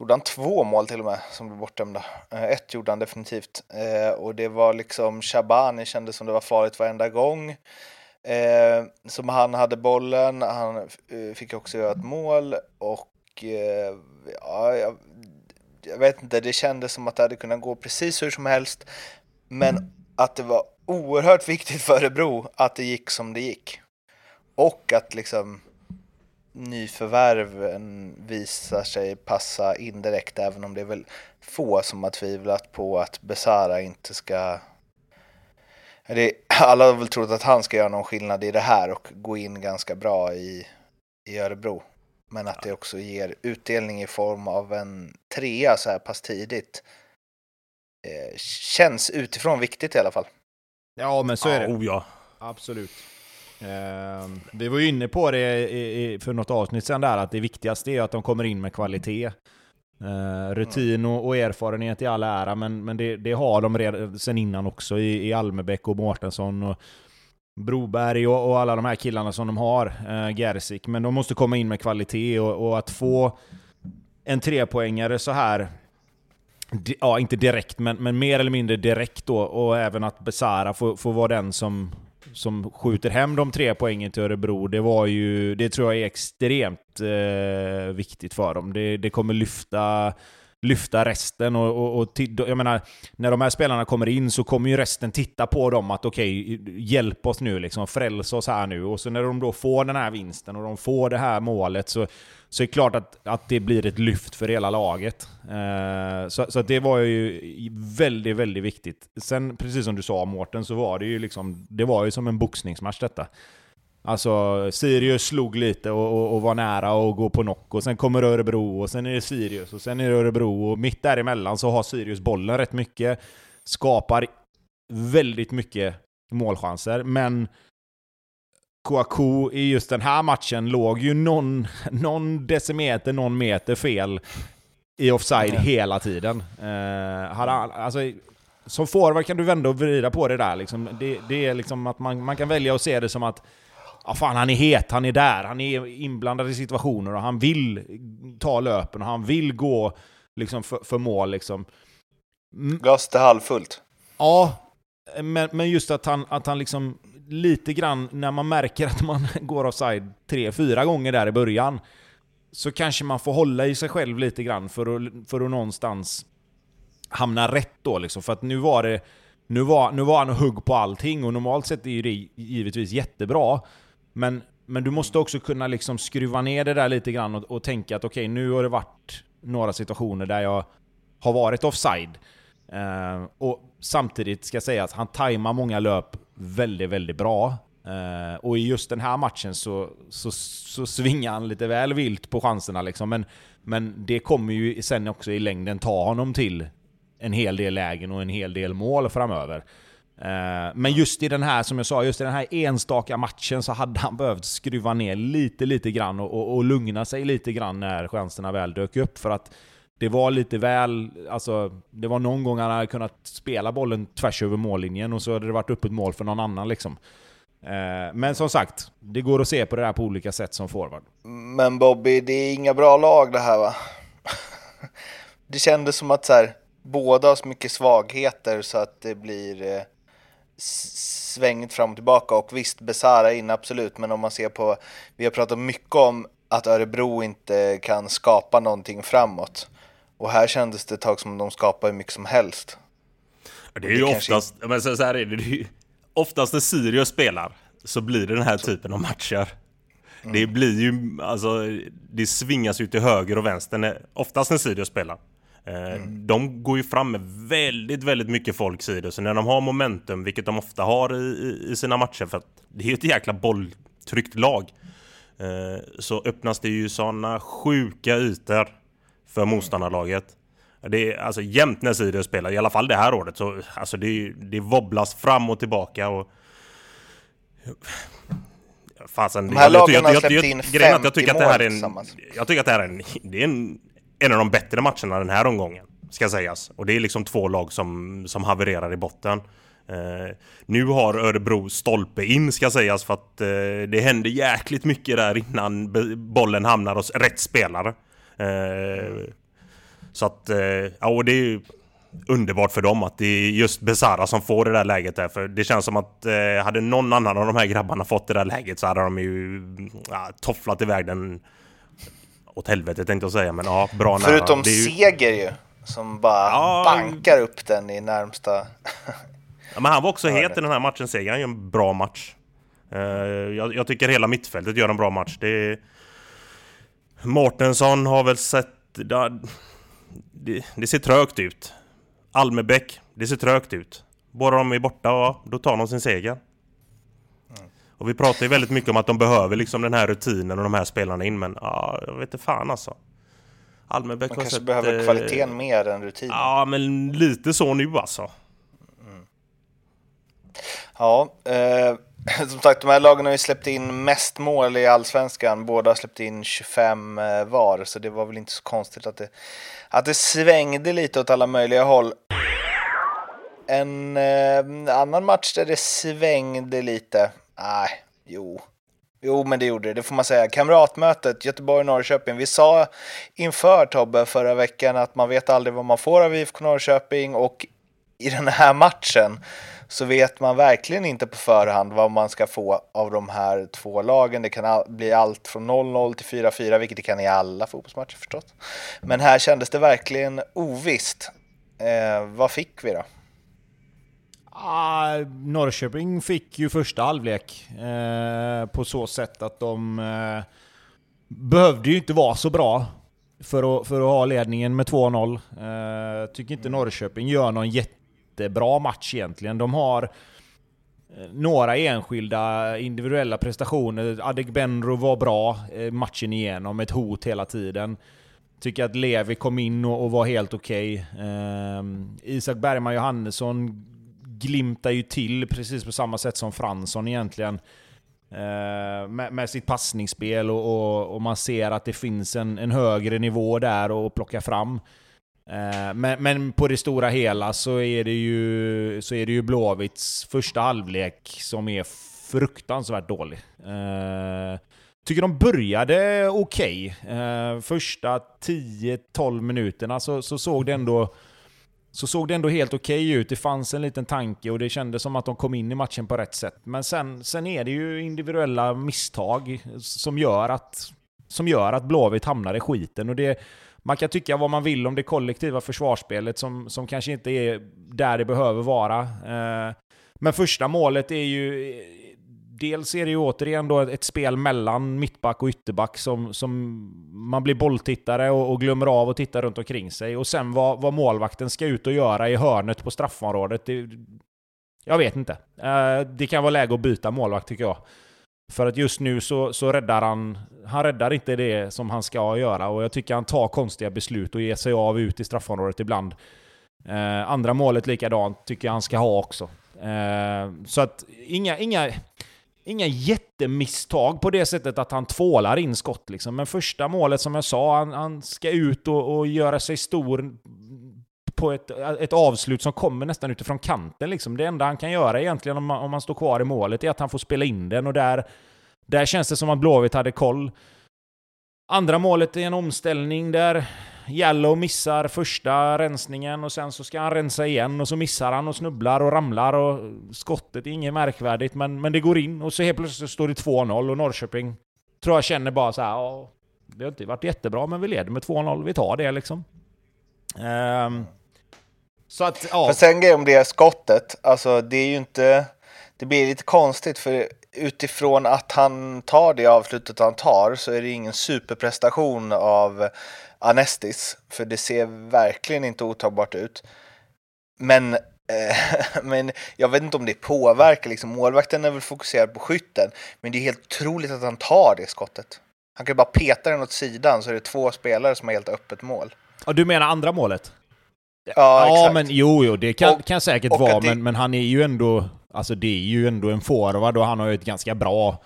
[SPEAKER 2] Gjorde han två mål till och med som blev bortdömda? Eh, ett gjorde han definitivt. Eh, och det var liksom Shabani kändes som det var farligt varenda gång. Eh, som han hade bollen. Han fick också göra ett mål och ja, jag, jag, vet inte, det kändes som att det hade kunnat gå precis hur som helst. Men att det var oerhört viktigt för Örebro att det gick som det gick. Och att liksom nyförvärven visar sig passa indirekt, även om det är väl få som har tvivlat på att Besara inte ska... Det, alla har väl trott att han ska göra någon skillnad i det här och gå in ganska bra i, i Örebro. Men att det också ger utdelning i form av en trea så här pass tidigt eh, känns utifrån viktigt i alla fall.
[SPEAKER 3] Ja, men så är det.
[SPEAKER 1] Oh, ja.
[SPEAKER 3] Absolut. Eh, vi var ju inne på det i, i, för något avsnitt sedan där, att det viktigaste är att de kommer in med kvalitet. Eh, rutin och, och, erfarenhet i all ära, men, men det, det har de redan sen innan också i, i Almebäck och Mårtensson och Broberg och, och, alla de här killarna som de har, eh, Gersik. Men de måste komma in med kvalitet och, och att få en trepoängare så här Ja, inte direkt, men, men mer eller mindre direkt då. Och även att Besara får, får vara den som, som skjuter hem de tre poängen till Örebro, det var ju, det tror jag är extremt eh, viktigt för dem. Det, det kommer lyfta lyfta resten. Och, och, och jag menar, när de här spelarna kommer in så kommer ju resten titta på dem att okej, okay, hjälp oss nu, liksom, fräls oss här nu. Och så när de då får den här vinsten och de får det här målet så, så är det klart att, att det blir ett lyft för hela laget. Eh, så, så det var ju väldigt, väldigt viktigt. Sen, precis som du sa Mårten, så var det ju liksom, det var ju som en boxningsmatch detta. Alltså Sirius slog lite och, och, och, var nära att gå på knock och sen kommer Örebro och sen är det Sirius och sen är det Örebro och mitt däremellan så har Sirius bollen rätt mycket. Skapar väldigt mycket målchanser, men Kouakou i just den här matchen låg ju någon, någon decimeter, någon meter fel i offside mm. hela tiden. Hade, alltså, som forward kan du vända och vrida på det där. Liksom. Det, det, är liksom att man, man kan välja att se det som att ja, fan, han är het, han är där, han är inblandad i situationer och han vill ta löpen och han vill gå liksom, för, för mål. Liksom.
[SPEAKER 2] Mm. Glas till halvfullt.
[SPEAKER 3] Ja, men, men just att han, att han liksom lite grann, när man märker att man <laughs> går offside tre, fyra gånger där i början, så kanske man får hålla i sig själv lite grann för att, för att någonstans hamna rätt då liksom. För att nu var det nu var, nu var han hugg på allting och normalt sett är det givetvis jättebra. Men, men du måste också kunna liksom skruva ner det där lite grann och, och tänka att okej, okay, nu har det varit några situationer där jag har varit offside. Eh, och samtidigt ska jag säga att han tajmar många löp väldigt, väldigt bra. Eh, och i just den här matchen så, så, så svingar han lite väl vilt på chanserna liksom. Men, men det kommer ju sen också i längden ta honom till en hel del lägen och en hel del mål framöver. Eh, men just i den här, som jag sa, just i den här enstaka matchen så hade han behövt skruva ner lite, lite grann och, och, och lugna sig lite grann när chanserna väl dök upp. För att det var lite väl... Alltså, det var någon gång han hade kunnat spela bollen tvärs över mållinjen och så hade det varit öppet mål för någon annan liksom. Eh, men som sagt, det går att se på det där på olika sätt som forward.
[SPEAKER 2] Men Bobby, det är inga bra lag det här va? <laughs> Det kändes som att så här, båda har så mycket svagheter så att det blir eh, svängt fram och tillbaka. Och visst, Besara in absolut, men om man ser på, vi har pratat mycket om att Örebro inte kan skapa någonting framåt. Och här kändes det ett tag som de skapade hur mycket som helst.
[SPEAKER 1] Det är ju det oftast, kanske... men så, så här är det, det ju, oftast när Sirius spelar så blir det den här typen av matcher. Mm. Det blir ju, alltså, det svingas ju till höger och vänster, oftast när Sirius spelar. Eh, mm. De går ju fram med väldigt, väldigt mycket folk Sirius, så när de har momentum, vilket de ofta har i, i sina matcher, för att det är ju ett jäkla bolltryckt lag, eh, så öppnas det ju sådana sjuka ytor för motståndarlaget. Det är alltså jämt när Sirius spelar, i alla fall det här året, så alltså det, det wobblas fram och tillbaka och...
[SPEAKER 2] Fasen, De här lagen har släppt in 50 jag, jag tycker att det här är en,
[SPEAKER 1] Jag tycker att det här är en, det är en, en av de bättre matcherna den här omgången. Ska sägas. Och det är liksom två lag som, som havererar i botten. Uh, nu har Örebro stolpe in ska sägas för att uh, det händer jäkligt mycket där innan bollen hamnar hos rätt spelare. Uh, så att, ja och det är ju underbart för dem att det är just Besara som får det där läget där. För det känns som att hade någon annan av de här grabbarna fått det där läget så hade de ju ja, tofflat iväg den åt helvete tänkte jag säga. Men ja, bra
[SPEAKER 2] nära. Förutom ju... Seger ju. Som bara ja, bankar upp den i närmsta... <laughs>
[SPEAKER 1] ja, men han var också het i den här matchen, Seger. Han gör en bra match. Uh, jag, jag, tycker hela mittfältet gör en bra match. Det Mårtensson har väl sett... Det, det ser trögt ut. Almebäck, det ser trögt ut. Båda de är borta och då tar de sin seger. Och vi pratar ju väldigt mycket om att de behöver liksom den här rutinen och de här spelarna in, men ja, jag vet inte fan alltså.
[SPEAKER 2] Almebäck Man kanske sett, behöver kvaliteten eh, mer än rutinen.
[SPEAKER 1] Ja, men lite så nu alltså. Mm.
[SPEAKER 2] Ja, eh, <laughs> som sagt, de här lagen har ju släppt in mest mål i allsvenskan. Båda har släppt in 25 eh, var, så det var väl inte så konstigt att det, att det svängde lite åt alla möjliga håll. En eh, annan match där det svängde lite. Nej, jo. Jo, men det gjorde det, det får man säga. Kamratmötet Göteborg-Norrköping. Vi sa inför Tobbe förra veckan att man vet aldrig vad man får av IFK Norrköping och i den här matchen så vet man verkligen inte på förhand vad man ska få av de här två lagen. Det kan bli allt från 0-0 till 4-4, vilket det kan i alla fotbollsmatcher förstås. Men här kändes det verkligen ovisst. Eh, vad fick vi då?
[SPEAKER 3] Ah, Norrköping fick ju första halvlek eh, på så sätt att de eh, behövde ju inte vara så bra för att, för att ha ledningen med 2-0. Eh, tycker inte Norrköping gör någon jättebra match egentligen. De har eh, några enskilda individuella prestationer. Adegbenro var bra eh, matchen igenom, ett hot hela tiden. Tycker att Levi kom in och, och var helt okej. Okay. Eh, Isak Bergman Johannesson glimtar ju till precis på samma sätt som Fransson egentligen. Eh, med, med, sitt passningsspel och, och, och, man ser att det finns en, en högre nivå där att plocka fram. Eh, men, men, på det stora hela så är det ju, så är det ju Blåvitts första halvlek som är fruktansvärt dålig. Eh, tycker de började okej. Okay. Eh, första 10-12 minuterna så, så såg det ändå så såg det ändå helt okej okay ut. Det fanns en liten tanke och det kändes som att de kom in i matchen på rätt sätt. Men sen, sen är det ju individuella misstag som gör att, som gör att Blåvitt hamnar i skiten. Och det, man kan tycka vad man vill om det kollektiva försvarsspelet som, som kanske inte är där det behöver vara. Eh, men första målet är ju dels är det ju återigen då ett spel mellan mittback och ytterback som, som man blir bolltittare och, och glömmer av att titta runt omkring sig. Och sen vad, vad målvakten ska ut och göra i hörnet på straffområdet, det, jag vet inte. Eh, det kan vara läge att byta målvakt tycker jag. För att just nu så, så räddar han, han räddar inte det som han ska göra och jag tycker han tar konstiga beslut och ger sig av ut i straffområdet ibland. Eh, andra målet likadant tycker jag han ska ha också. Eh, så att inga, inga, inga jättemisstag på det sättet att han tvålar in skott liksom. Men första målet som jag sa, han, han ska ut och, och göra sig stor på ett, ett avslut som kommer nästan utifrån kanten. Liksom. Det enda han kan göra egentligen om man, om man står kvar i målet är att han får spela in den och där, där känns det som att Blåvitt hade koll. Andra målet är en omställning där Yellow missar första rensningen och sen så ska han rensa igen och så missar han och snubblar och ramlar och skottet är inget märkvärdigt men, men det går in och så helt plötsligt står det 2-0 och Norrköping tror jag känner bara så här, ja, det har inte varit jättebra men vi leder med 2-0, vi tar det liksom. Um,
[SPEAKER 2] så att, ja. För sen grejen om det skottet, alltså det är ju inte, det blir lite konstigt för utifrån att han tar det avslutet han tar så är det ingen superprestation av Anestis, för det ser verkligen inte otagbart ut. Men, eh, <laughs> men jag vet inte om det påverkar, liksom. målvakten är väl fokuserad på skytten, men det är helt otroligt att han tar det skottet. Han kan ju bara peta den åt sidan så är det två spelare som har helt öppet mål.
[SPEAKER 3] Ja, du menar andra målet?
[SPEAKER 2] Ja, ja exakt.
[SPEAKER 3] men jo, jo, det kan, och, kan säkert vara, det... men, men han är ju ändå, alltså det är ju ändå en forward och han har ju ett ganska bra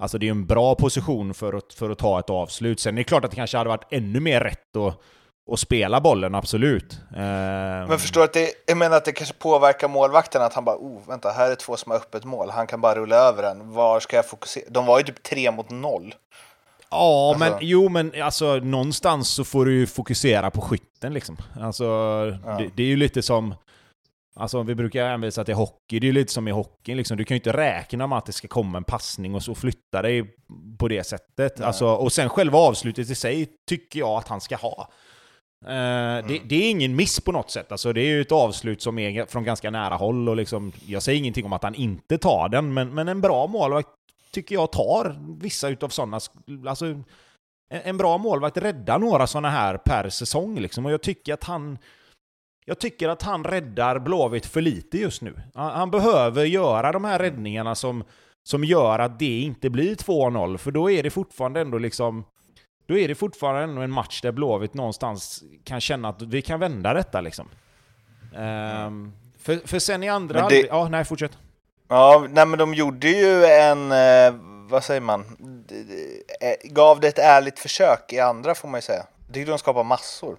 [SPEAKER 3] Alltså det är en bra position för att, för att ta ett avslut. Sen är det klart att det kanske hade varit ännu mer rätt att, att spela bollen, absolut.
[SPEAKER 2] Men ehm. förstår att det, jag menar att det kanske påverkar målvakten att han bara, oh, vänta, här är två som har öppet mål. Han kan bara rulla över den. Var ska jag fokusera? De var ju typ tre mot noll.
[SPEAKER 3] Ja, alltså. men jo, men alltså någonstans så får du ju fokusera på skytten liksom. Alltså, ja. det, det, är ju lite som... Alltså vi brukar hänvisa till hockey, det är ju lite som i hockey liksom. Du kan ju inte räkna med att det ska komma en passning och så flytta dig på det sättet. Alltså, och sen själva avslutet i sig tycker jag att han ska ha. Uh, mm. det, det, är ingen miss på något sätt. Alltså, det är ju ett avslut som är från ganska nära håll. Och liksom, jag säger ingenting om att han inte tar den, men, men en bra målvakt tycker jag tar vissa utav sådana. Alltså, en, en bra målvakt räddar några sådana här per säsong. Liksom, och jag tycker att han jag tycker att han räddar Blåvitt för lite just nu. Han, behöver göra de här räddningarna som, som gör att det inte blir 2-0, för då är det fortfarande ändå liksom... Då är det fortfarande ändå en match där Blåvitt någonstans kan känna att vi kan vända detta liksom. Um, för, för sen i andra... Det... Ja, nej, fortsätt.
[SPEAKER 2] Ja, nej men de gjorde ju en... Eh, vad säger man? Eh, gav det ett ärligt försök i andra, får man ju säga. Jag tyckte de skapade massor.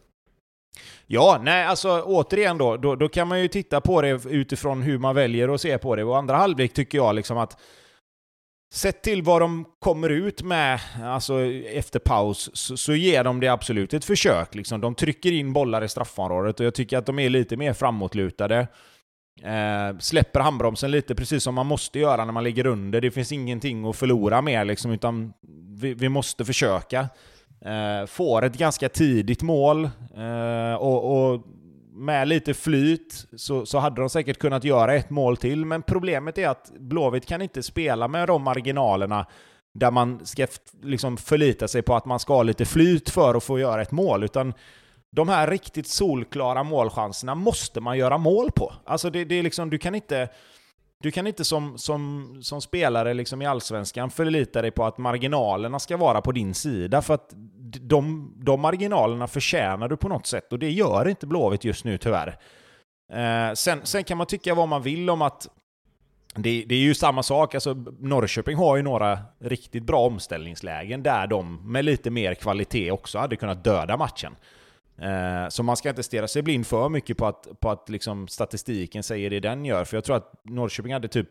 [SPEAKER 3] Ja, nej, alltså återigen då, då, då, kan man ju titta på det utifrån hur man väljer att se på det. Och andra halvlek tycker jag liksom att Sett till vad de kommer ut med alltså efter paus så, så ger de det absolut ett försök. Liksom. De trycker in bollar i straffområdet och jag tycker att de är lite mer framåtlutade. Eh, släpper handbromsen lite, precis som man måste göra när man ligger under. Det finns ingenting att förlora mer, liksom, utan vi, vi måste försöka. Eh, får ett ganska tidigt mål eh, och, och, med lite flyt så, så hade de säkert kunnat göra ett mål till, men problemet är att Blåvitt kan inte spela med de marginalerna där man ska liksom förlita sig på att man ska ha lite flyt för att få göra ett mål, utan de här riktigt solklara målchanserna måste man göra mål på. Alltså det, det är liksom, du kan inte du kan inte som, som, som spelare liksom i Allsvenskan förlita dig på att marginalerna ska vara på din sida, för att de, de marginalerna förtjänar du på något sätt, och det gör inte Blåvitt just nu tyvärr. Eh, sen, sen kan man tycka vad man vill om att det, det, är ju samma sak, alltså Norrköping har ju några riktigt bra omställningslägen där de med lite mer kvalitet också hade kunnat döda matchen. Eh, så man ska inte stirra sig blind för mycket på att, på att liksom statistiken säger det den gör. För jag tror att Norrköping hade typ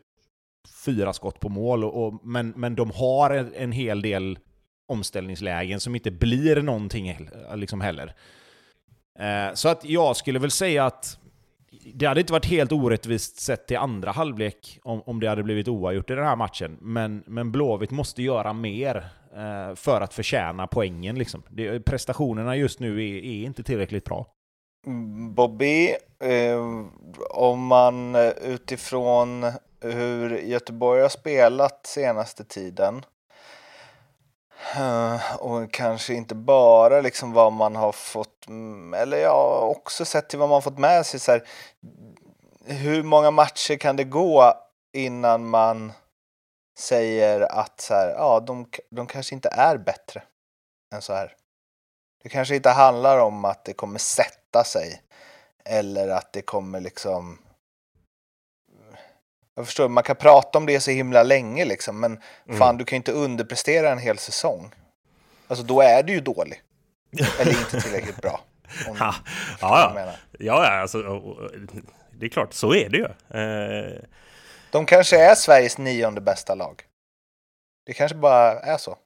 [SPEAKER 3] fyra skott på mål, och, och men, men de har en, en, hel del omställningslägen som inte blir någonting liksom heller. Eh, så att jag skulle väl säga att det hade inte varit helt orättvist sett till andra halvlek om, om det hade blivit oavgjort i den här matchen. Men, men Blåvitt måste göra mer Eh, för att förtjäna poängen. Liksom. Det, prestationerna just nu är, är, inte tillräckligt bra.
[SPEAKER 2] Bobby, eh, om man eh, utifrån hur Göteborg har spelat senaste tiden eh, och kanske inte bara liksom vad man har fått, mm, eller ja, också sett till vad man fått med sig. Så här, hur många matcher kan det gå innan man säger att så här, ja, de, de kanske inte är bättre än så här. Det kanske inte handlar om att det kommer sätta sig eller att det kommer liksom Jag förstår, man kan prata om det så himla länge liksom, men
[SPEAKER 1] Mm.
[SPEAKER 2] fan du kan ju inte underprestera en hel säsong. Alltså då är du ju dålig. Eller inte tillräckligt bra. <laughs> Om jag
[SPEAKER 1] ja, ja, ja alltså, det är klart, så är det ju. Eh,
[SPEAKER 2] de kanske är Sveriges nionde bästa lag. Det kanske bara är så.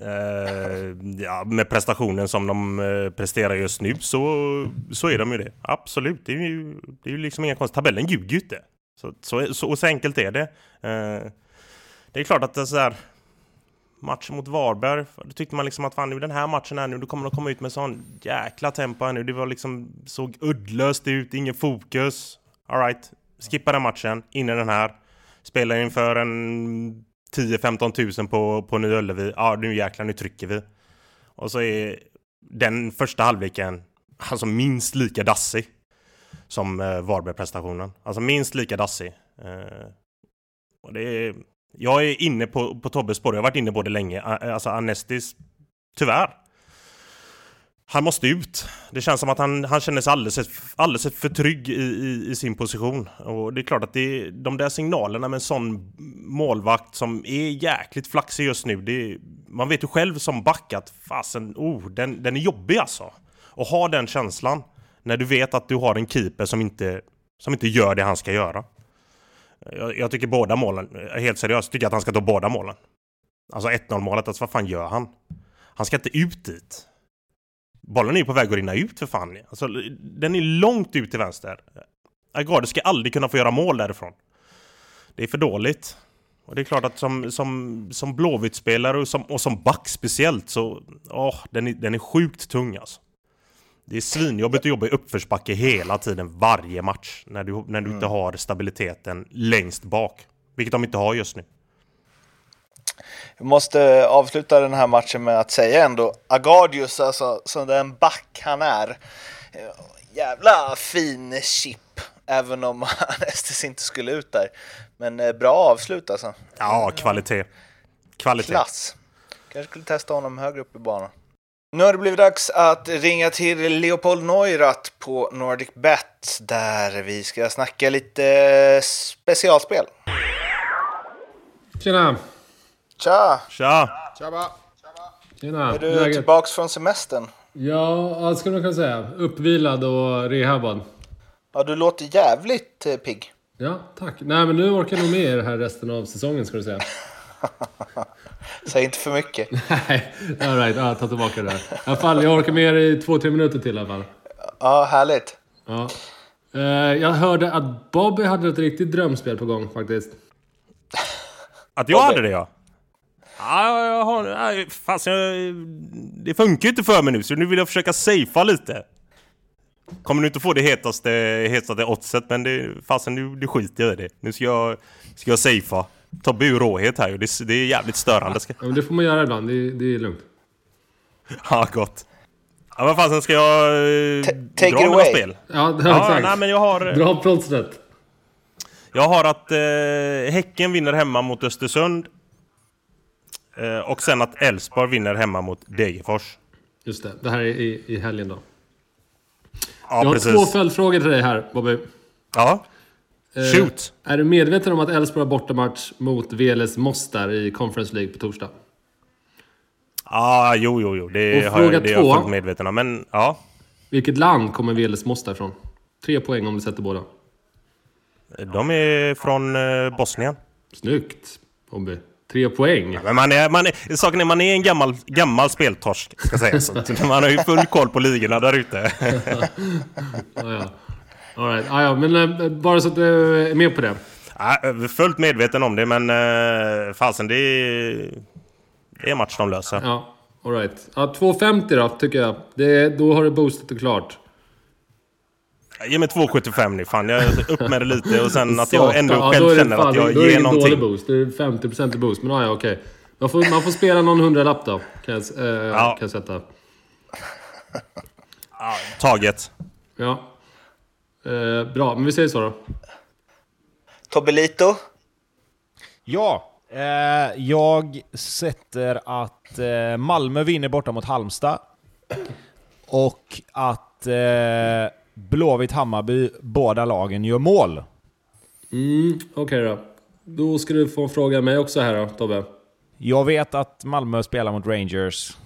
[SPEAKER 1] eh, ja, med prestationen som de eh, presterar just nu så, så är de ju det. Absolut, det är ju, det är ju liksom inga konstigt. Tabellen ljuger ju inte. Så, så, så, så enkelt är det. Eh, det är klart att det är så här match mot Varberg, då tyckte man liksom att fan nu den här matchen här nu, då kommer de komma ut med sån jäkla tempo här nu. Det var liksom, såg uddlöst ut, ingen fokus. Alright, skippa den matchen, in i den här. Spela inför en 10-15 tusen på, på Nya Ullevi. Ja, nu jäklar, nu trycker vi. Och så är den första halvleken alltså minst lika dassig som eh, Varberg-prestationen. Alltså minst lika dassig. Eh, och det är, jag är inne på, på Tobbes spår, jag har varit inne på det länge. Eh, alltså Anestis, tyvärr. Han måste ut. Det känns som att han, han känner sig alldeles, alldeles för trygg i, i, i sin position. Och det är klart att det, de där signalerna med en sån målvakt som är jäkligt flaxig just nu. Det, man vet ju själv som back att fasen, oh, den, den är jobbig alltså. Och ha den känslan när du vet att du har en keeper som inte, som inte gör det han ska göra. Jag, jag tycker båda målen, helt seriöst, tycker att han ska ta båda målen. Alltså 1-0 målet, alltså vad fan gör han? Han ska inte ut dit. Bollen är ju på väg att rinna ut för fan. Alltså, den är långt ut till vänster. Agade ska aldrig kunna få göra mål därifrån. Det är för dåligt. Och det är klart att som, som, som Blåvitt-spelare och som, och som back speciellt så... Åh, den, är, den är sjukt tung alltså. Det är svinjobbigt att jobba i uppförsbacke hela tiden, varje match. När du, när du inte har stabiliteten längst bak. Vilket de inte har just nu.
[SPEAKER 2] Vi måste avsluta den här matchen med att säga ändå Agardius, alltså som den back han är. eh, Jävla fin chip, även om <laughs> Estes inte skulle ut där. Men eh, bra avslut alltså.
[SPEAKER 1] Ja, kvalitet. Kvalitet.
[SPEAKER 2] Klass. Kanske skulle testa honom högre upp i banan. Nu har det blivit dags att ringa till Leopold Neurath på Nordic Bet där vi ska snacka lite specialspel.
[SPEAKER 4] Tjena!
[SPEAKER 2] Tja!
[SPEAKER 1] Tja!
[SPEAKER 4] Tjena!
[SPEAKER 2] Är du
[SPEAKER 4] Läget?
[SPEAKER 2] tillbaks från semestern?
[SPEAKER 4] Ja, skulle man kunna säga. Uppvilad och rehabad.
[SPEAKER 2] Ja, du låter jävligt eh, pigg.
[SPEAKER 4] Ja, tack. Nej, men nu orkar jag nog med er här resten av säsongen, ska du säga. <laughs>
[SPEAKER 2] Säg inte för mycket. <laughs>
[SPEAKER 4] Nej, alright. Ja, ta tillbaka det där. I alla fall, jag orkar med er i två, tre minuter till i alla fall.
[SPEAKER 2] Ja, härligt.
[SPEAKER 4] Ja. Eh, Jag hörde att Bobby hade ett riktigt drömspel på gång faktiskt.
[SPEAKER 1] Att jag
[SPEAKER 2] Tobbe.
[SPEAKER 1] hade det ja. Ja, jag har... Fasen, jag, det funkar ju inte för mig nu, så nu vill jag försöka safea lite. Kommer nu inte få det hetaste, hetaste oddset, men det, fasen, nu det skiter jag i det. Nu ska jag, ska jag safea. Tobbe är ju råhet här ju. Det, det är jävligt störande. Ska,
[SPEAKER 4] Ja, men det får man göra ibland. Det, det är lugnt. <laughs>
[SPEAKER 1] ja, gott. Ja, vad fasen ska jag eh,
[SPEAKER 2] Ta-
[SPEAKER 1] dra
[SPEAKER 2] take it
[SPEAKER 1] mina
[SPEAKER 2] away.
[SPEAKER 1] spel?
[SPEAKER 4] Ja, <laughs>
[SPEAKER 1] Ja,
[SPEAKER 4] exakt.
[SPEAKER 1] nej, men jag har...
[SPEAKER 4] Dra plåstret.
[SPEAKER 1] Jag har att eh, Häcken vinner hemma mot Östersund. Eh, och sen att Elfsborg vinner hemma mot Degerfors.
[SPEAKER 4] Just det. Det här är i, i helgen då.
[SPEAKER 1] Ja,
[SPEAKER 4] Jag har
[SPEAKER 1] precis.
[SPEAKER 4] två följdfrågor till dig här, Bobby.
[SPEAKER 1] Ja.
[SPEAKER 4] Eh,
[SPEAKER 1] Shoot!
[SPEAKER 4] Är du medveten om att Elfsborg har bortamatch mot VLS Mostar i Conference League på torsdag?
[SPEAKER 1] Ja, jo, jo, jo. Det
[SPEAKER 4] Och
[SPEAKER 1] har jag, det är jag
[SPEAKER 4] två.
[SPEAKER 1] fullt medveten om. Men ja,
[SPEAKER 4] Vilket land kommer VLS Mostar ifrån? Tre poäng om du sätter båda.
[SPEAKER 1] de är från eh, Bosnien.
[SPEAKER 4] Snyggt, Bobby. Tre poäng.
[SPEAKER 1] Men man är, man är, saken är, man är en gammal, gammal speltorsk, ska sägas. Så man har ju full koll på ligorna där ute. <laughs>
[SPEAKER 4] Ja, ja. All right. ja, ja, men eh, bara så att du är med på det.
[SPEAKER 1] Ja, fullt medveten om det, men uh, fasen, det är... Det är match de löser.
[SPEAKER 4] Ja, all right. Ja, 2,50 då, tycker jag. Det, då har du boostat och klart.
[SPEAKER 1] Ge mig 2,75 nu, fan. Jag upp med det lite och sen att jag ändå.
[SPEAKER 4] Ja,
[SPEAKER 1] själv känner
[SPEAKER 4] fan-
[SPEAKER 1] att jag
[SPEAKER 4] då är det
[SPEAKER 1] ger
[SPEAKER 4] ingen dålig
[SPEAKER 1] någonting.
[SPEAKER 4] boost. Det är 50% i boost. Men ja, ja, okej. Man får, man får spela någon hundralapp då, kan jag, eh,
[SPEAKER 1] Ja.
[SPEAKER 4] kan jag sätta.
[SPEAKER 1] Ja, taget.
[SPEAKER 4] Ja. Eh, bra, men vi säger så då.
[SPEAKER 2] Tobelito.
[SPEAKER 3] Ja, eh, jag sätter att eh, Malmö vinner borta mot Halmstad. Och att eh, Blåvitt-Hammarby, båda lagen, gör mål.
[SPEAKER 4] Mm, Okej då. Då ska du få en fråga mig också här då, Tobbe.
[SPEAKER 3] Jag vet att Malmö spelar mot Rangers.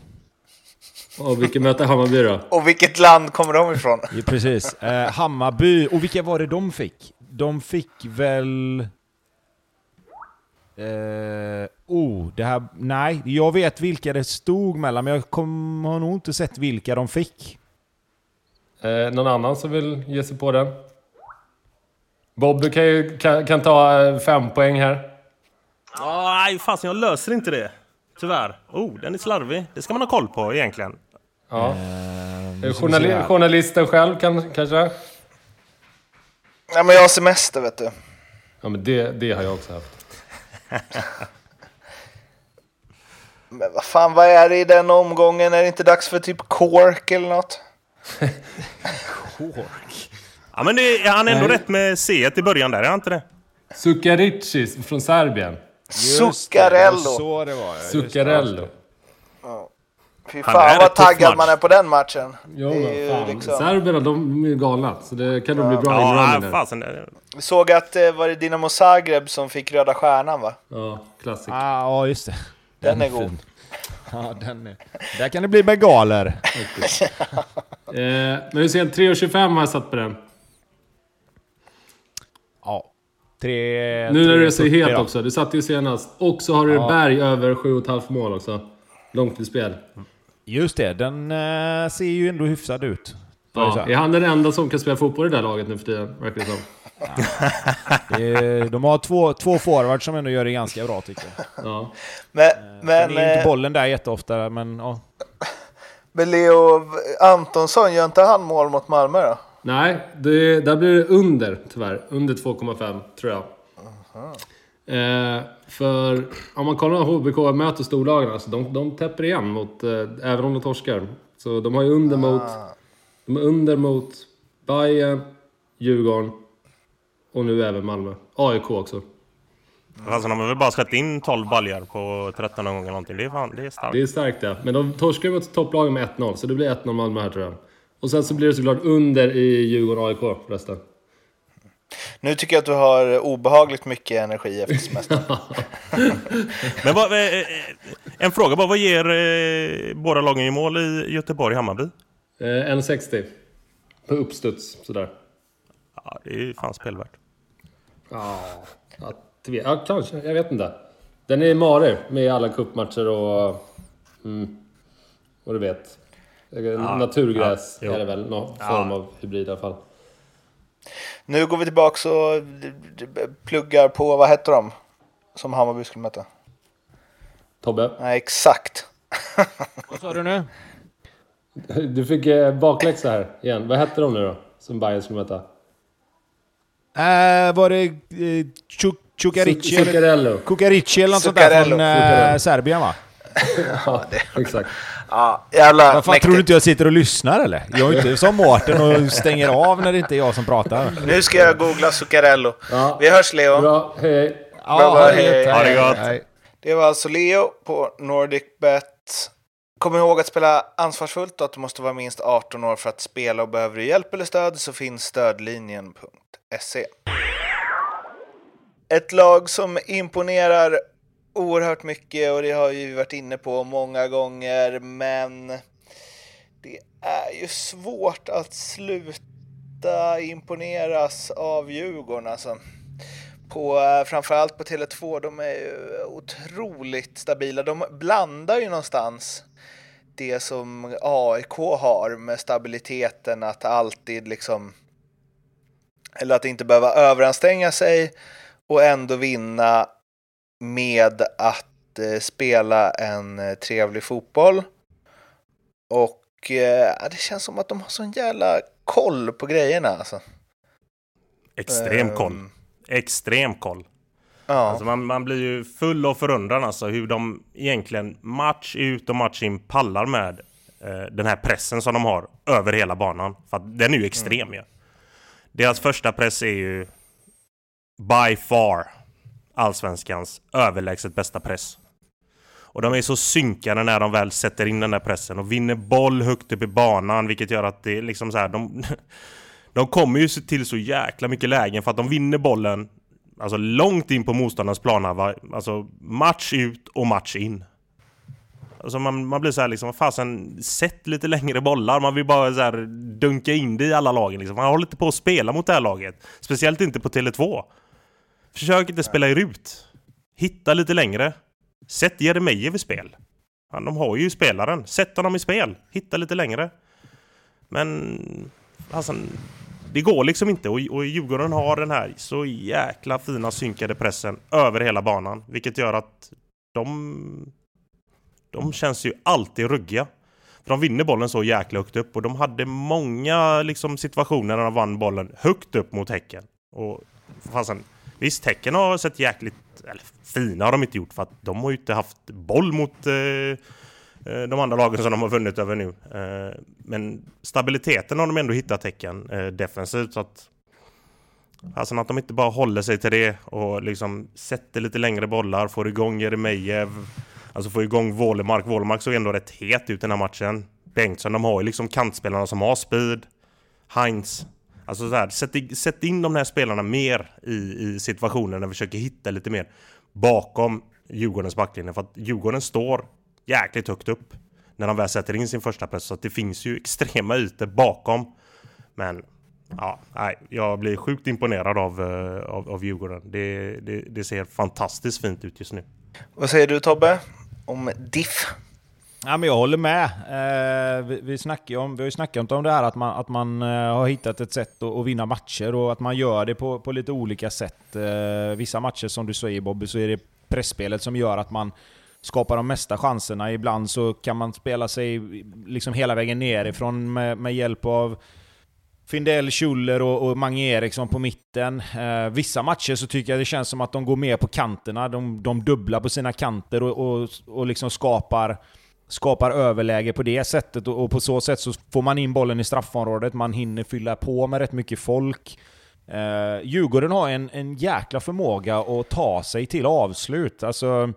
[SPEAKER 4] Och vilket möte Hammarby då? <laughs>
[SPEAKER 2] Och vilket land kommer de ifrån? <laughs>
[SPEAKER 3] Ja, precis. Eh, Hammarby. Och vilka var det de fick? De fick väl... Eh, oh, det här... Nej, jag vet vilka det stod mellan, men jag kom, har nog inte sett vilka de fick.
[SPEAKER 4] Eh, någon annan som vill ge sig på den? Bobby kan, ju, kan, kan ta eh, fem poäng här.
[SPEAKER 1] Nej, fasen jag löser inte det. Tyvärr. Oh, den är slarvig. Det ska man ha koll på egentligen.
[SPEAKER 4] Ja.
[SPEAKER 3] Eh,
[SPEAKER 4] Journali journalisten själv kan, kanske?
[SPEAKER 2] Ja, men jag har semester vet du.
[SPEAKER 4] Ja, men det, det har jag också haft. <laughs>
[SPEAKER 2] Men vad fan, vad är det i den omgången? Är det inte dags för typ Cork eller något?
[SPEAKER 1] Ja, men det, är han ändå
[SPEAKER 4] Nej.
[SPEAKER 1] rätt med C i början där, är han inte det?
[SPEAKER 4] Sukarici från Serbien.
[SPEAKER 3] Det var
[SPEAKER 2] Zuccarello.
[SPEAKER 3] Så det var, ja.
[SPEAKER 4] Zuccarello.
[SPEAKER 2] Fy
[SPEAKER 1] Han
[SPEAKER 2] fan
[SPEAKER 1] är
[SPEAKER 2] vad taggad man är på den matchen.
[SPEAKER 4] Jo,
[SPEAKER 2] är
[SPEAKER 4] fan.
[SPEAKER 2] liksom-
[SPEAKER 4] Serberna, de är galna. Så det kan nog bli bra
[SPEAKER 1] Ja,
[SPEAKER 4] inramning där.
[SPEAKER 2] Vi såg att det var det Dinamo Zagreb som fick röda stjärnan va?
[SPEAKER 4] Ja, klassiker.
[SPEAKER 3] Ah, ja, just det.
[SPEAKER 2] Den är god.
[SPEAKER 3] fin. <laughs> Ja, den är... Där kan det bli bengaler. <laughs>
[SPEAKER 4] Eh, men du ser, 3,25 har jag satt på den.
[SPEAKER 3] Ja. Tre...
[SPEAKER 4] Nu när du är så
[SPEAKER 3] 3,40
[SPEAKER 4] het
[SPEAKER 3] då.
[SPEAKER 4] också. Du satte ju senast. Och så har du
[SPEAKER 3] Ja.
[SPEAKER 4] Berg över 7,5 mål också. Långt i spel.
[SPEAKER 3] Just det, den eh, ser ju ändå hyfsad ut.
[SPEAKER 4] Ja, är han den enda som kan spela fotboll i det där laget nu för tiden? Verkar som. <laughs>
[SPEAKER 3] Är- De har två, två forwards som ändå gör det ganska bra tycker jag.
[SPEAKER 4] Ja.
[SPEAKER 2] Men,
[SPEAKER 3] Men,
[SPEAKER 2] men,
[SPEAKER 3] är inte
[SPEAKER 2] eh,
[SPEAKER 3] bollen där jätteofta, men ja.
[SPEAKER 2] men Leo Antonsson, gör inte han mål mot Malmö då?
[SPEAKER 4] Nej, det, där blir det under tyvärr. Under 2,5 tror jag. Eh, för om man kollar HBK möter storlagen, alltså, de, de täpper igen mot, eh, även om de torskar. Så de har ju under mot, de är under mot Bayern, Djurgården och nu även Malmö. AIK också.
[SPEAKER 1] Alltså, de har väl bara släppt in 12 baljor på 13 gånger eller någonting. Det är, fan, det är starkt.
[SPEAKER 4] Det är starkt ja. Men de torskar ju mot topplagen med 1-0, så det blir 1-0 Malmö här tror jag. Och sen så blir det såklart under i Djurgården-AIK förresten.
[SPEAKER 2] Nu tycker jag att du har obehagligt mycket energi efter semestern. <laughs>
[SPEAKER 1] Men vad, eh, eh, en fråga bara. Vad ger eh, båda lagen i mål i Göteborg-Hammarby?
[SPEAKER 4] Eh, 1,60. På uppstuds, sådär.
[SPEAKER 1] Ja, det är ju fan spelvärt.
[SPEAKER 4] Ja, ja, kanske. Jag vet inte. Den är i Mare med alla cupmatcher och... Mm, vad du vet. Naturgräs
[SPEAKER 1] ja,
[SPEAKER 4] är det väl. Någon form av hybrid i alla fall.
[SPEAKER 2] Nu går vi tillbaka och pluggar på, vad hette de? Som Hammarby skulle möta.
[SPEAKER 4] Tobbe,
[SPEAKER 2] Nej, exakt.
[SPEAKER 3] Vad sa du nu? <laughs>
[SPEAKER 4] du fick eh, bakläxa här igen. Vad hette de nu då? Som Bayern skulle möta?
[SPEAKER 3] Äh, var det eh, Chuk- Chukarici eller, något sånt där från eh,
[SPEAKER 4] Zuccarello.
[SPEAKER 3] Serbien va? <laughs>
[SPEAKER 4] Ja, <laughs> exakt.
[SPEAKER 2] Ja, jävla
[SPEAKER 3] Vad fan,
[SPEAKER 2] mäktigt.
[SPEAKER 3] tror du inte jag sitter och lyssnar eller? Jag är inte som Mårten och stänger av när det inte är jag som pratar.
[SPEAKER 2] Nu ska jag googla Zuccarello.
[SPEAKER 4] Ja.
[SPEAKER 2] Vi hörs Leo.
[SPEAKER 4] Bra, hej.
[SPEAKER 3] Ja,
[SPEAKER 2] Bra, bra,
[SPEAKER 3] det
[SPEAKER 2] hej.
[SPEAKER 3] gött.
[SPEAKER 1] Ha det gott.
[SPEAKER 3] Hej.
[SPEAKER 2] Det var alltså Leo på NordicBet. Kom ihåg att spela ansvarsfullt och att du måste vara minst 18 år för att spela och behöver du hjälp eller stöd så finns stödlinjen.se. Ett lag som imponerar oerhört mycket och det har vi varit inne på många gånger men det är ju svårt att sluta imponeras av Djurgården alltså på, eh, framförallt på Tele2, de är ju otroligt stabila. De blandar ju någonstans det som AIK har med stabiliteten att alltid liksom eller att inte behöva överanstränga sig och ändå vinna med att eh, spela en eh, trevlig fotboll. Och eh, det känns som att de har sån jävla koll på grejerna alltså.
[SPEAKER 1] Extrem koll.
[SPEAKER 2] Ehm,
[SPEAKER 1] Extrem koll.
[SPEAKER 2] Ja.
[SPEAKER 1] Alltså man, man blir ju full av förundran alltså hur de egentligen match ut och match in pallar med eh, den här pressen som de har över hela banan. För att den är ju extrem ju. Deras första press är ju by far allsvenskans överlägset bästa press. Och de är så synkade när de väl sätter in den där pressen och vinner boll högt upp i banan vilket gör att det är liksom så här de, de kommer ju till så jäkla mycket lägen för att de vinner bollen alltså långt in på motståndarnas planhalva. Alltså match ut och match in. Alltså man, man blir så här liksom, fasen, sätt lite längre bollar. Man vill bara så här dunka in det i alla lagen liksom. Man håller inte på att spela mot det här laget. Speciellt inte på Tele2. Försök inte spela i rut. Hitta lite längre. Sätt Jeremejeff i spel. De har ju spelaren. Sätt honom i spel. Hitta lite längre. Men... Alltså, det går liksom inte och, och Djurgården har den här så jäkla fina synkade pressen över hela banan. Vilket gör att de... De känns ju alltid ruggiga. För de vinner bollen så jäkla högt upp och de hade många liksom, situationer när de vann bollen högt upp mot Häcken. Och fasen, visst, Häcken har sett jäkligt... Eller fina har de inte gjort för att de har ju inte haft boll mot eh, Eh, de andra lagen som de har vunnit över nu. Eh, men stabiliteten har de ändå hittat tecken eh, defensivt. Så att, alltså att de inte bara håller sig till det och liksom sätter lite längre bollar, får igång Jeremejeff, alltså får igång Wålemark. Wålemark såg ändå rätt het ut den här matchen. Bengtsson, de har ju liksom kantspelarna som har speed. Heinz. Alltså så här, sätt, sätt in de här spelarna mer i, i situationen när vi försöker hitta lite mer bakom Djurgårdens backlinje. För att Djurgården står jäkligt högt upp när de väl sätter in sin första press. Så att det finns ju extrema ytor bakom. Men ja, nej, jag blir sjukt imponerad av, uh, av, av Djurgården. Det, det, det, ser fantastiskt fint ut just nu.
[SPEAKER 2] Vad säger du Tobbe? Om DIF?
[SPEAKER 3] Ja, men jag håller med. Eh, vi, vi, snackar om, vi har ju snackat om det här att man, att man eh, har hittat ett sätt att, att, vinna matcher och att man gör det på, på lite olika sätt. Eh, vissa matcher, som du säger Bobby, så är det pressspelet som gör att man skapar de mesta chanserna. Ibland så kan man spela sig liksom hela vägen nerifrån med, med hjälp av Findell, Schuller och, och Mange Eriksson på mitten. Eh, vissa matcher så tycker jag det känns som att de går mer på kanterna. De, de dubblar på sina kanter och, och, och liksom skapar, skapar överläge på det sättet. Och, och, på så sätt så får man in bollen i straffområdet, man hinner fylla på med rätt mycket folk. Eh, Djurgården har en, en jäkla förmåga att ta sig till avslut. Alltså,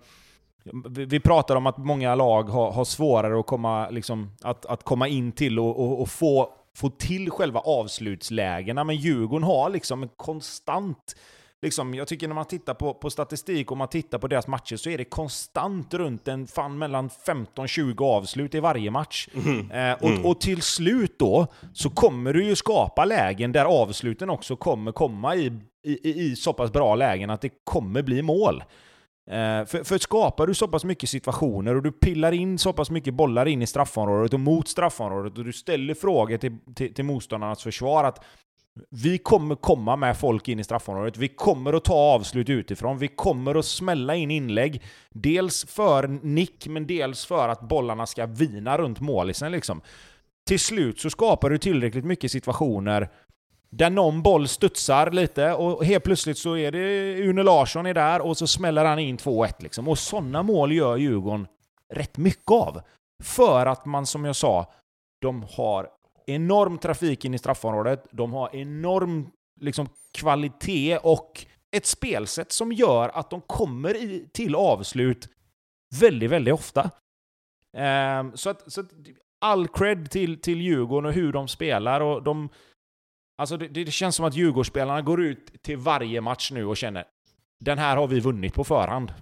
[SPEAKER 3] vi pratar om att många lag har, har svårare att komma, liksom, att, att komma in till och, och, och, få, få till själva avslutslägena, men Djurgården har liksom en konstant Liksom, jag tycker när man tittar på, på statistik och man tittar på deras matcher så är det konstant runt en fan mellan 15-20 avslut i varje match. Mm. Eh, och, mm. och, till slut då så kommer du ju skapa lägen där avsluten också kommer komma i, i, i så pass bra lägen att det kommer bli mål. Eh, för, för skapar du så pass mycket situationer och du pillar in så pass mycket bollar in i straffområdet och mot straffområdet och du ställer frågor till, till, till motståndarnas försvar att vi kommer komma med folk in i straffområdet, vi kommer att ta avslut utifrån, vi kommer att smälla in inlägg. Dels för nick, men dels för att bollarna ska vina runt målisen liksom. Till slut så skapar du tillräckligt mycket situationer där någon boll studsar lite och helt plötsligt så är det Une Larsson är där och så smäller han in 2-1 liksom. Och sådana mål gör Djurgården rätt mycket av. För att man, som jag sa, de har enorm trafik in i straffområdet, de har enorm liksom, kvalitet och ett spelsätt som gör att de kommer i, till avslut väldigt, väldigt ofta. Um, så att, så att all cred till, till Djurgården och hur de spelar och de Alltså det, det känns som att Djurgårdsspelarna går ut till varje match nu och känner den här har vi vunnit på förhand.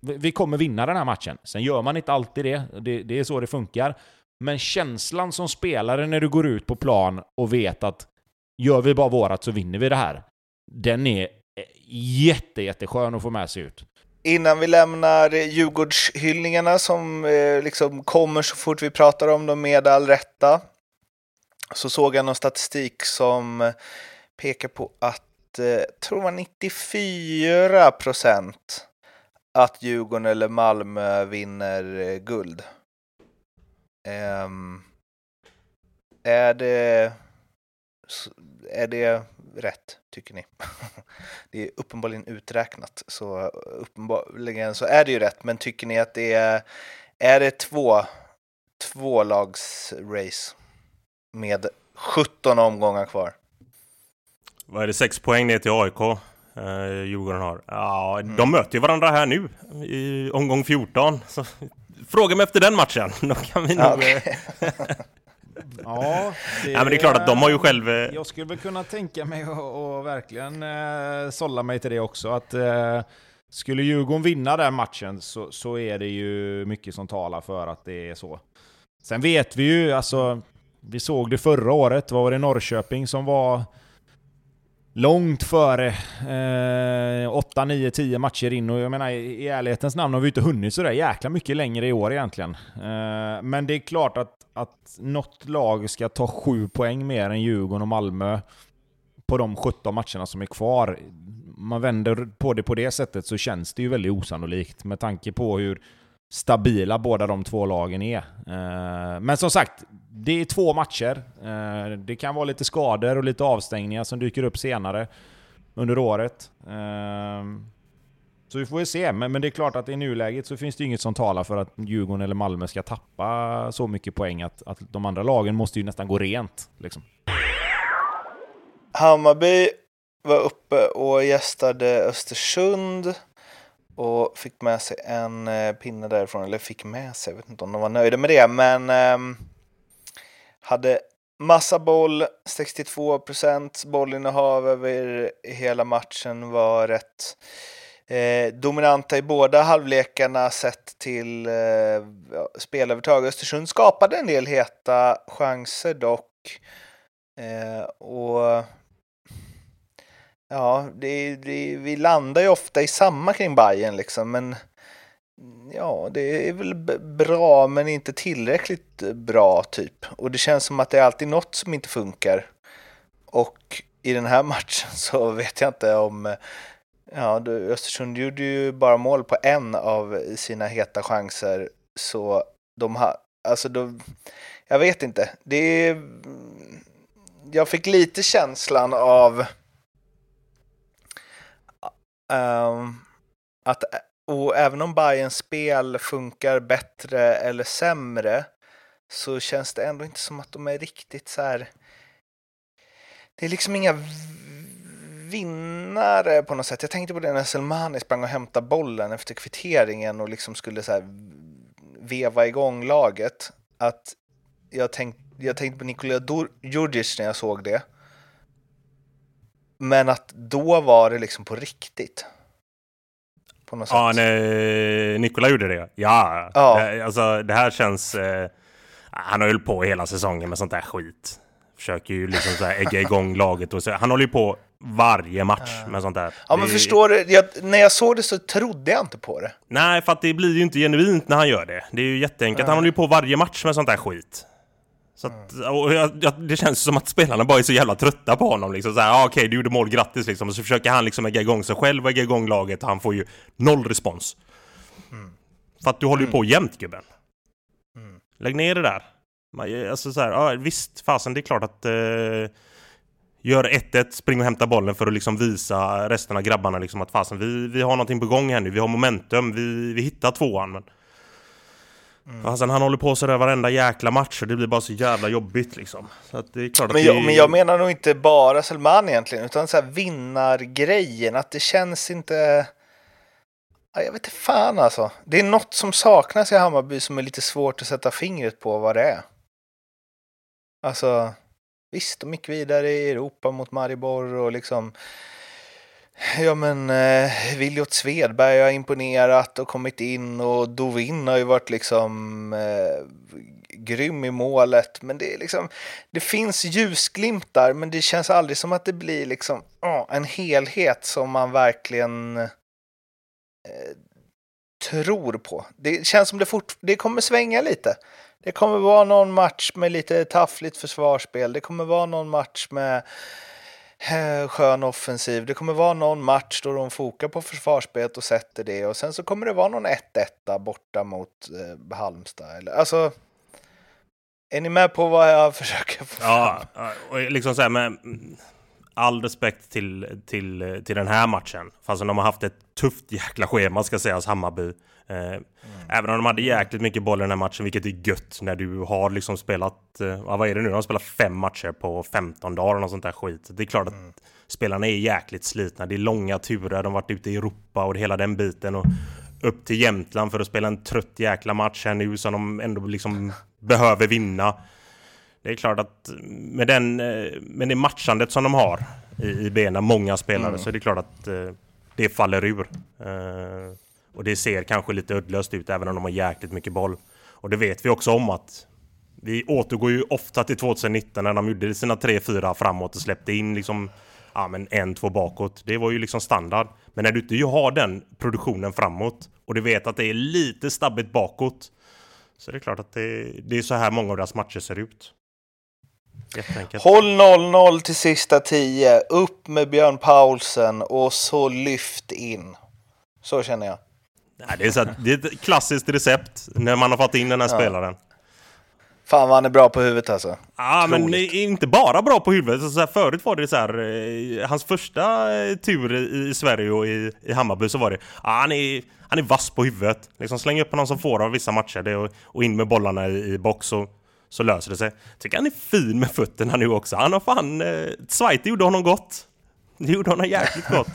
[SPEAKER 3] Vi kommer vinna den här matchen. Sen gör man inte alltid det. det. Det är så det funkar. Men känslan som spelare när du går ut på plan och vet att gör vi bara vårat så vinner vi det här. Den är eh, jätte, jätteskön att få med sig ut.
[SPEAKER 2] Innan vi lämnar Djurgårdshyllningarna som eh, liksom kommer så fort vi pratar om dem med all rätta så såg jag någon statistik som eh, pekar på att, eh, tror man 94 procent att Djurgården eller Malmö vinner eh, guld. Um, är det är det rätt, tycker ni? <laughs> det är uppenbarligen uträknat, så uppenbarligen så är det ju rätt. Men tycker ni att det är, är det två, två lags race? Med 17 omgångar kvar.
[SPEAKER 1] Vad är det, 6 poäng ner till AIK? Eh, Djurgården har. Ja, mm. de möter ju varandra här nu i omgång 14. Så, fråga mig efter den matchen, <laughs> då kan vi nog... Okay. <laughs>
[SPEAKER 3] Ja,
[SPEAKER 1] det, ja, men det är klart att de har ju själv... Eh,
[SPEAKER 3] jag skulle väl kunna tänka mig att verkligen eh, sålla mig till det också. Att eh, skulle Djurgården vinna den matchen så, så är det ju mycket som talar för att det är så. Sen vet vi ju, alltså, vi såg det förra året, var det Norrköping som var långt före eh, 8, 9, 10 matcher in och jag menar i ärlighetens namn har vi inte hunnit sådär jäkla mycket längre i år egentligen. Eh, men det är klart att, att något lag ska ta 7 poäng mer än Djurgården och Malmö på de 17 matcherna som är kvar. Man vänder på det på det sättet så känns det ju väldigt osannolikt med tanke på hur stabila båda de två lagen är. Eh, men som sagt, det är två matcher. Eh, det kan vara lite skador och lite avstängningar som dyker upp senare under året. Eh, så vi får ju se, men, det är klart att i nuläget så finns det inget som talar för att Djurgården eller Malmö ska tappa så mycket poäng att, att de andra lagen måste ju nästan gå rent. Liksom.
[SPEAKER 2] Hammarby var uppe och gästade Östersund och fick med sig en eh, pinne därifrån, eller fick med sig, jag vet inte om de var nöjda med det, men eh, hade massa boll, 62 procent bollinnehav över hela matchen var rätt eh, dominanta i båda halvlekarna sett till eh, spelövertag. Östersund skapade en del heta chanser dock. Eh, och Ja, det, det, vi landar ju ofta i samma kring Bayern liksom, men ja, det är väl bra men inte tillräckligt bra typ. Och det känns som att det är alltid något som inte funkar. Och i den här <laughs> matchen så vet jag inte om... Ja, Östersund gjorde ju bara mål på en av sina heta chanser. Så de har... Alltså, de, jag vet inte. Det är... Jag fick lite känslan av Um, att, och även om Bayerns spel funkar bättre eller sämre så känns det ändå inte som att de är riktigt så här. Det är liksom inga vinnare på något sätt. Jag tänkte på det när Selmani sprang och hämtade bollen efter kvitteringen och liksom skulle så här veva igång laget. Att jag, tänkt, jag tänkte på Nikola Djurdjic när jag såg det. Men att då var det liksom på riktigt.
[SPEAKER 1] På något ja, sätt. Nej, Nikola gjorde det. Ja, ja. Det, alltså det här känns... Eh, han har ju på hela säsongen med sånt där skit. Försöker ju liksom så här ägga igång <laughs> laget och så. Han håller ju på varje match ja. med sånt där.
[SPEAKER 2] Ja, men det... förstår du? Jag, när jag såg det så trodde jag inte på det.
[SPEAKER 1] Nej, för att det blir ju inte genuint när han gör det. Det är ju jätteenkelt. Ja. Han håller ju på varje match med sånt där skit. Så att, jag, jag, det känns som att spelarna bara är så jävla trötta på honom liksom såhär, ah, okej okay, du gjorde mål, grattis liksom. Och så försöker han liksom ägga igång sig själv och ägga igång laget och han får ju noll respons. Mm. För att du håller ju på mm. jämt gubben. Mm. Lägg ner det där. Alltså såhär, ja visst, fasen det är klart att uh, Gör 1-1, spring och hämta bollen för att liksom visa resten av grabbarna liksom att fasen vi, vi har någonting på gång här nu, vi har momentum, vi, vi hittar tvåan men Mm. Alltså, han håller på sådär varenda jäkla match och det blir bara så jävla jobbigt liksom. Så att det är klart att
[SPEAKER 2] men, jag, det... men jag menar nog inte bara Selman egentligen, utan så här vinnargrejen, att det känns inte... jag vet inte fan alltså. Det är något som saknas i Hammarby som är lite svårt att sätta fingret på vad det är. Alltså, visst, de gick vidare i Europa mot Maribor och liksom Ja men eh, Viljot Svedberg har imponerat och kommit in och Dovin har ju varit liksom eh, grym i målet. Men det är liksom, det finns ljusglimtar men det känns aldrig som att det blir liksom oh, en helhet som man verkligen eh, tror på. Det känns som det, fort, det kommer svänga lite. Det kommer vara någon match med lite taffligt försvarsspel. Det kommer vara någon match med skön offensiv. Det kommer vara någon match då de fokar på försvarsspelet och sätter det och sen så kommer det vara någon 1-1 borta mot eh, Halmstad. Eller, alltså, är ni med på vad jag <laughs> försöker få
[SPEAKER 1] Ja, och liksom så här med all respekt till, till, till den här matchen. Fast de har haft ett tufft jäkla schema ska sägas, Hammarby. Eh, mm. Även om de hade jäkligt mycket boll i den här matchen, vilket är gött när du har liksom spelat, eh, vad är det nu? De har spelat fem matcher på 15 dagar och sånt där skit. Det är klart att mm. spelarna är jäkligt slitna. Det är långa turer, de har varit ute i Europa och hela den biten. Och upp till Jämtland för att spela en trött jäkla match här nu som de ändå liksom <laughs> behöver vinna. Det är klart att med, den, eh, med det matchandet som de har i, i benen, många spelare, mm. så är det klart att eh, det faller ur. Eh, och det ser kanske lite uddlöst ut även om de har jäkligt mycket boll. Och det vet vi också om att vi återgår ju ofta till 2019 när de gjorde sina 3-4 framåt och släppte in liksom ja, men en, två bakåt. Det var ju liksom standard. Men när du inte har den produktionen framåt och du vet att det är lite stabbigt bakåt så det är klart att det, det är så här många av deras matcher ser ut.
[SPEAKER 2] Håll 0-0 till sista 10. Upp med Björn Paulsen och så lyft in. Så känner jag.
[SPEAKER 1] Nej, det, är så det är ett klassiskt recept när man har fått in den här ja. spelaren.
[SPEAKER 2] Fan vad han är bra på huvudet alltså.
[SPEAKER 1] Ja, men inte bara bra på huvudet. Så här, förut var det så här, eh, hans första eh, tur i Sverige och i, i Hammarby så var det, ja, han, är, han är vass på huvudet. Liksom släng upp honom som får av vissa matcher det, och, och in med bollarna i, i box och så löser det sig. Tycker han är fin med fötterna nu också. Han har fan, eh, Zweite gjorde honom gott. Det gjorde honom jäkligt gott.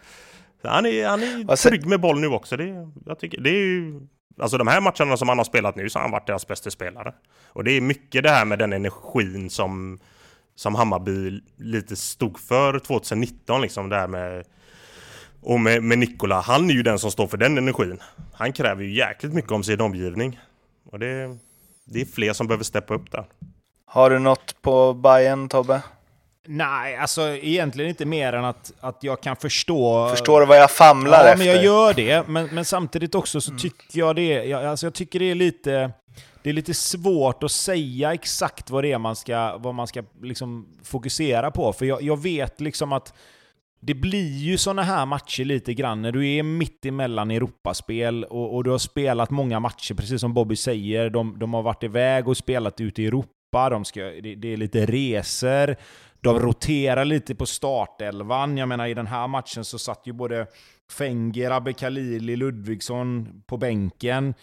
[SPEAKER 1] <laughs> han är, han är trygg med boll nu också. Det, jag tycker, det är ju Alltså de här matcherna som han har spelat nu så har han varit deras bästa spelare. Och det är mycket det här med den energin som, som Hammarby lite stod för 2019 liksom. Det här med, och med, med Nikola, han är ju den som står för den energin. Han kräver ju jäkligt mycket om sin omgivning. Och det, det är fler som behöver steppa upp där.
[SPEAKER 2] Har du något på Bayern Tobbe?
[SPEAKER 3] Nej, alltså egentligen inte mer än att, att jag kan förstå...
[SPEAKER 2] Förstår du vad jag famlar
[SPEAKER 3] ja,
[SPEAKER 2] efter?
[SPEAKER 3] Ja, men jag gör det. Men, men samtidigt också så mm. tycker jag det... Jag, alltså jag tycker det är lite... Det är lite svårt att säga exakt vad det är man ska, vad man ska liksom fokusera på. För jag, jag vet liksom att det blir ju sådana här matcher lite grann när du är mitt emellan Europaspel och, och du har spelat många matcher, precis som Bobby säger. De, de har varit iväg och spelat ute i Europa. De ska, det, det är lite resor. De roterar lite på startelvan. Jag menar, i den här matchen så satt ju både Fenger, Abbe Khalili, Ludvigsson på bänken.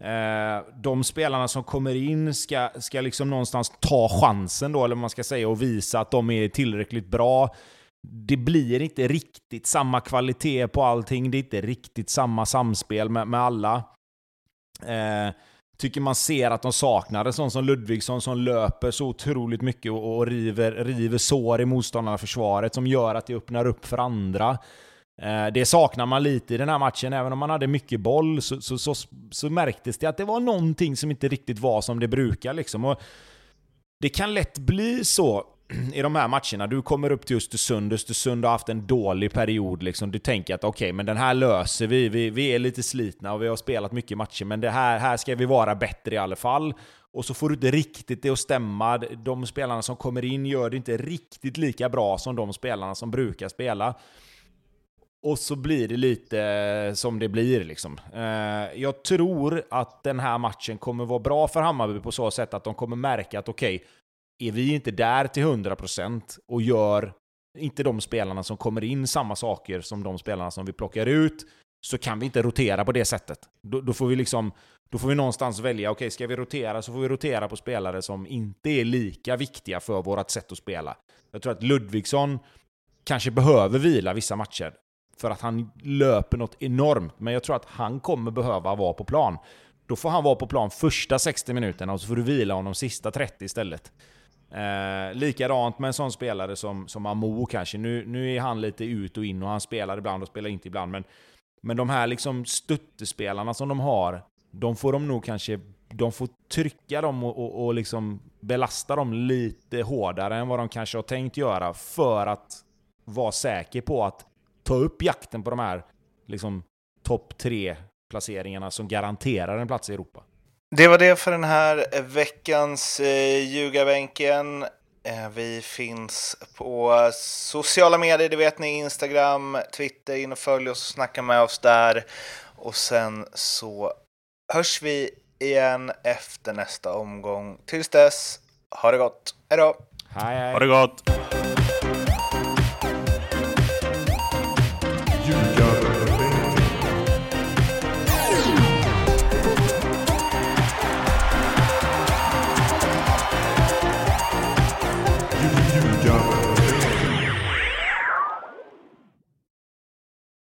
[SPEAKER 3] Eh, de spelarna som kommer in ska, ska liksom någonstans ta chansen då, eller vad man ska säga, och visa att de är tillräckligt bra. Det blir inte riktigt samma kvalitet på allting. Det är inte riktigt samma samspel med, med alla. Eh, tycker man ser att de saknar en sån som Ludvigsson som löper så otroligt mycket och, och river, river sår i motståndarförsvaret som gör att det öppnar upp för andra. Eh, det saknar man lite i den här matchen. Även om man hade mycket boll så, så, så, så, märktes det att det var någonting som inte riktigt var som det brukar. Liksom. Och det kan lätt bli så i de här matcherna, du kommer upp till Östersund, Östersund har haft en dålig period. Liksom. Du tänker att okej, okay, men den här löser vi. vi. vi. är lite slitna och vi har spelat mycket matcher, men det här, här ska vi vara bättre i alla fall. Och så får du inte riktigt det att stämma. De spelarna som kommer in gör det inte riktigt lika bra som de spelarna som brukar spela. Och så blir det lite eh, som det blir liksom. Eh, jag tror att den här matchen kommer vara bra för Hammarby på så sätt att de kommer märka att okej, okay, är vi inte där till 100% och gör inte de spelarna som kommer in samma saker som de spelarna som vi plockar ut, så kan vi inte rotera på det sättet. Då, då får vi liksom då får vi någonstans välja, okej, okay, ska vi rotera så får vi rotera på spelare som inte är lika viktiga för vårt sätt att spela. Jag tror att Ludvigsson kanske behöver vila vissa matcher för att han löper något enormt, men jag tror att han kommer behöva vara på plan. Då får han vara på plan första 60 minuterna och så får du vila honom sista 30 istället. Eh, likadant med en sån spelare som, som Amo kanske. Nu, nu är han lite ut och in och han spelar ibland och spelar inte ibland. Men, men de här liksom stöttespelarna som de har, de får de nog kanske de får trycka dem och, och, och liksom belasta dem lite hårdare än vad de kanske har tänkt göra för att vara säker på att ta upp jakten på de här liksom, topp tre placeringarna som garanterar en plats i Europa.
[SPEAKER 2] Det var det för den här veckans eh, Ljugarbänken. Eh, vi finns på sociala medier, det vet ni, Instagram, Twitter. In och följ oss och snacka med oss där. Och sen så hörs vi igen efter nästa omgång. Tills dess, ha det gott. Hej då!
[SPEAKER 3] Hej, hej.
[SPEAKER 1] Ha det gott!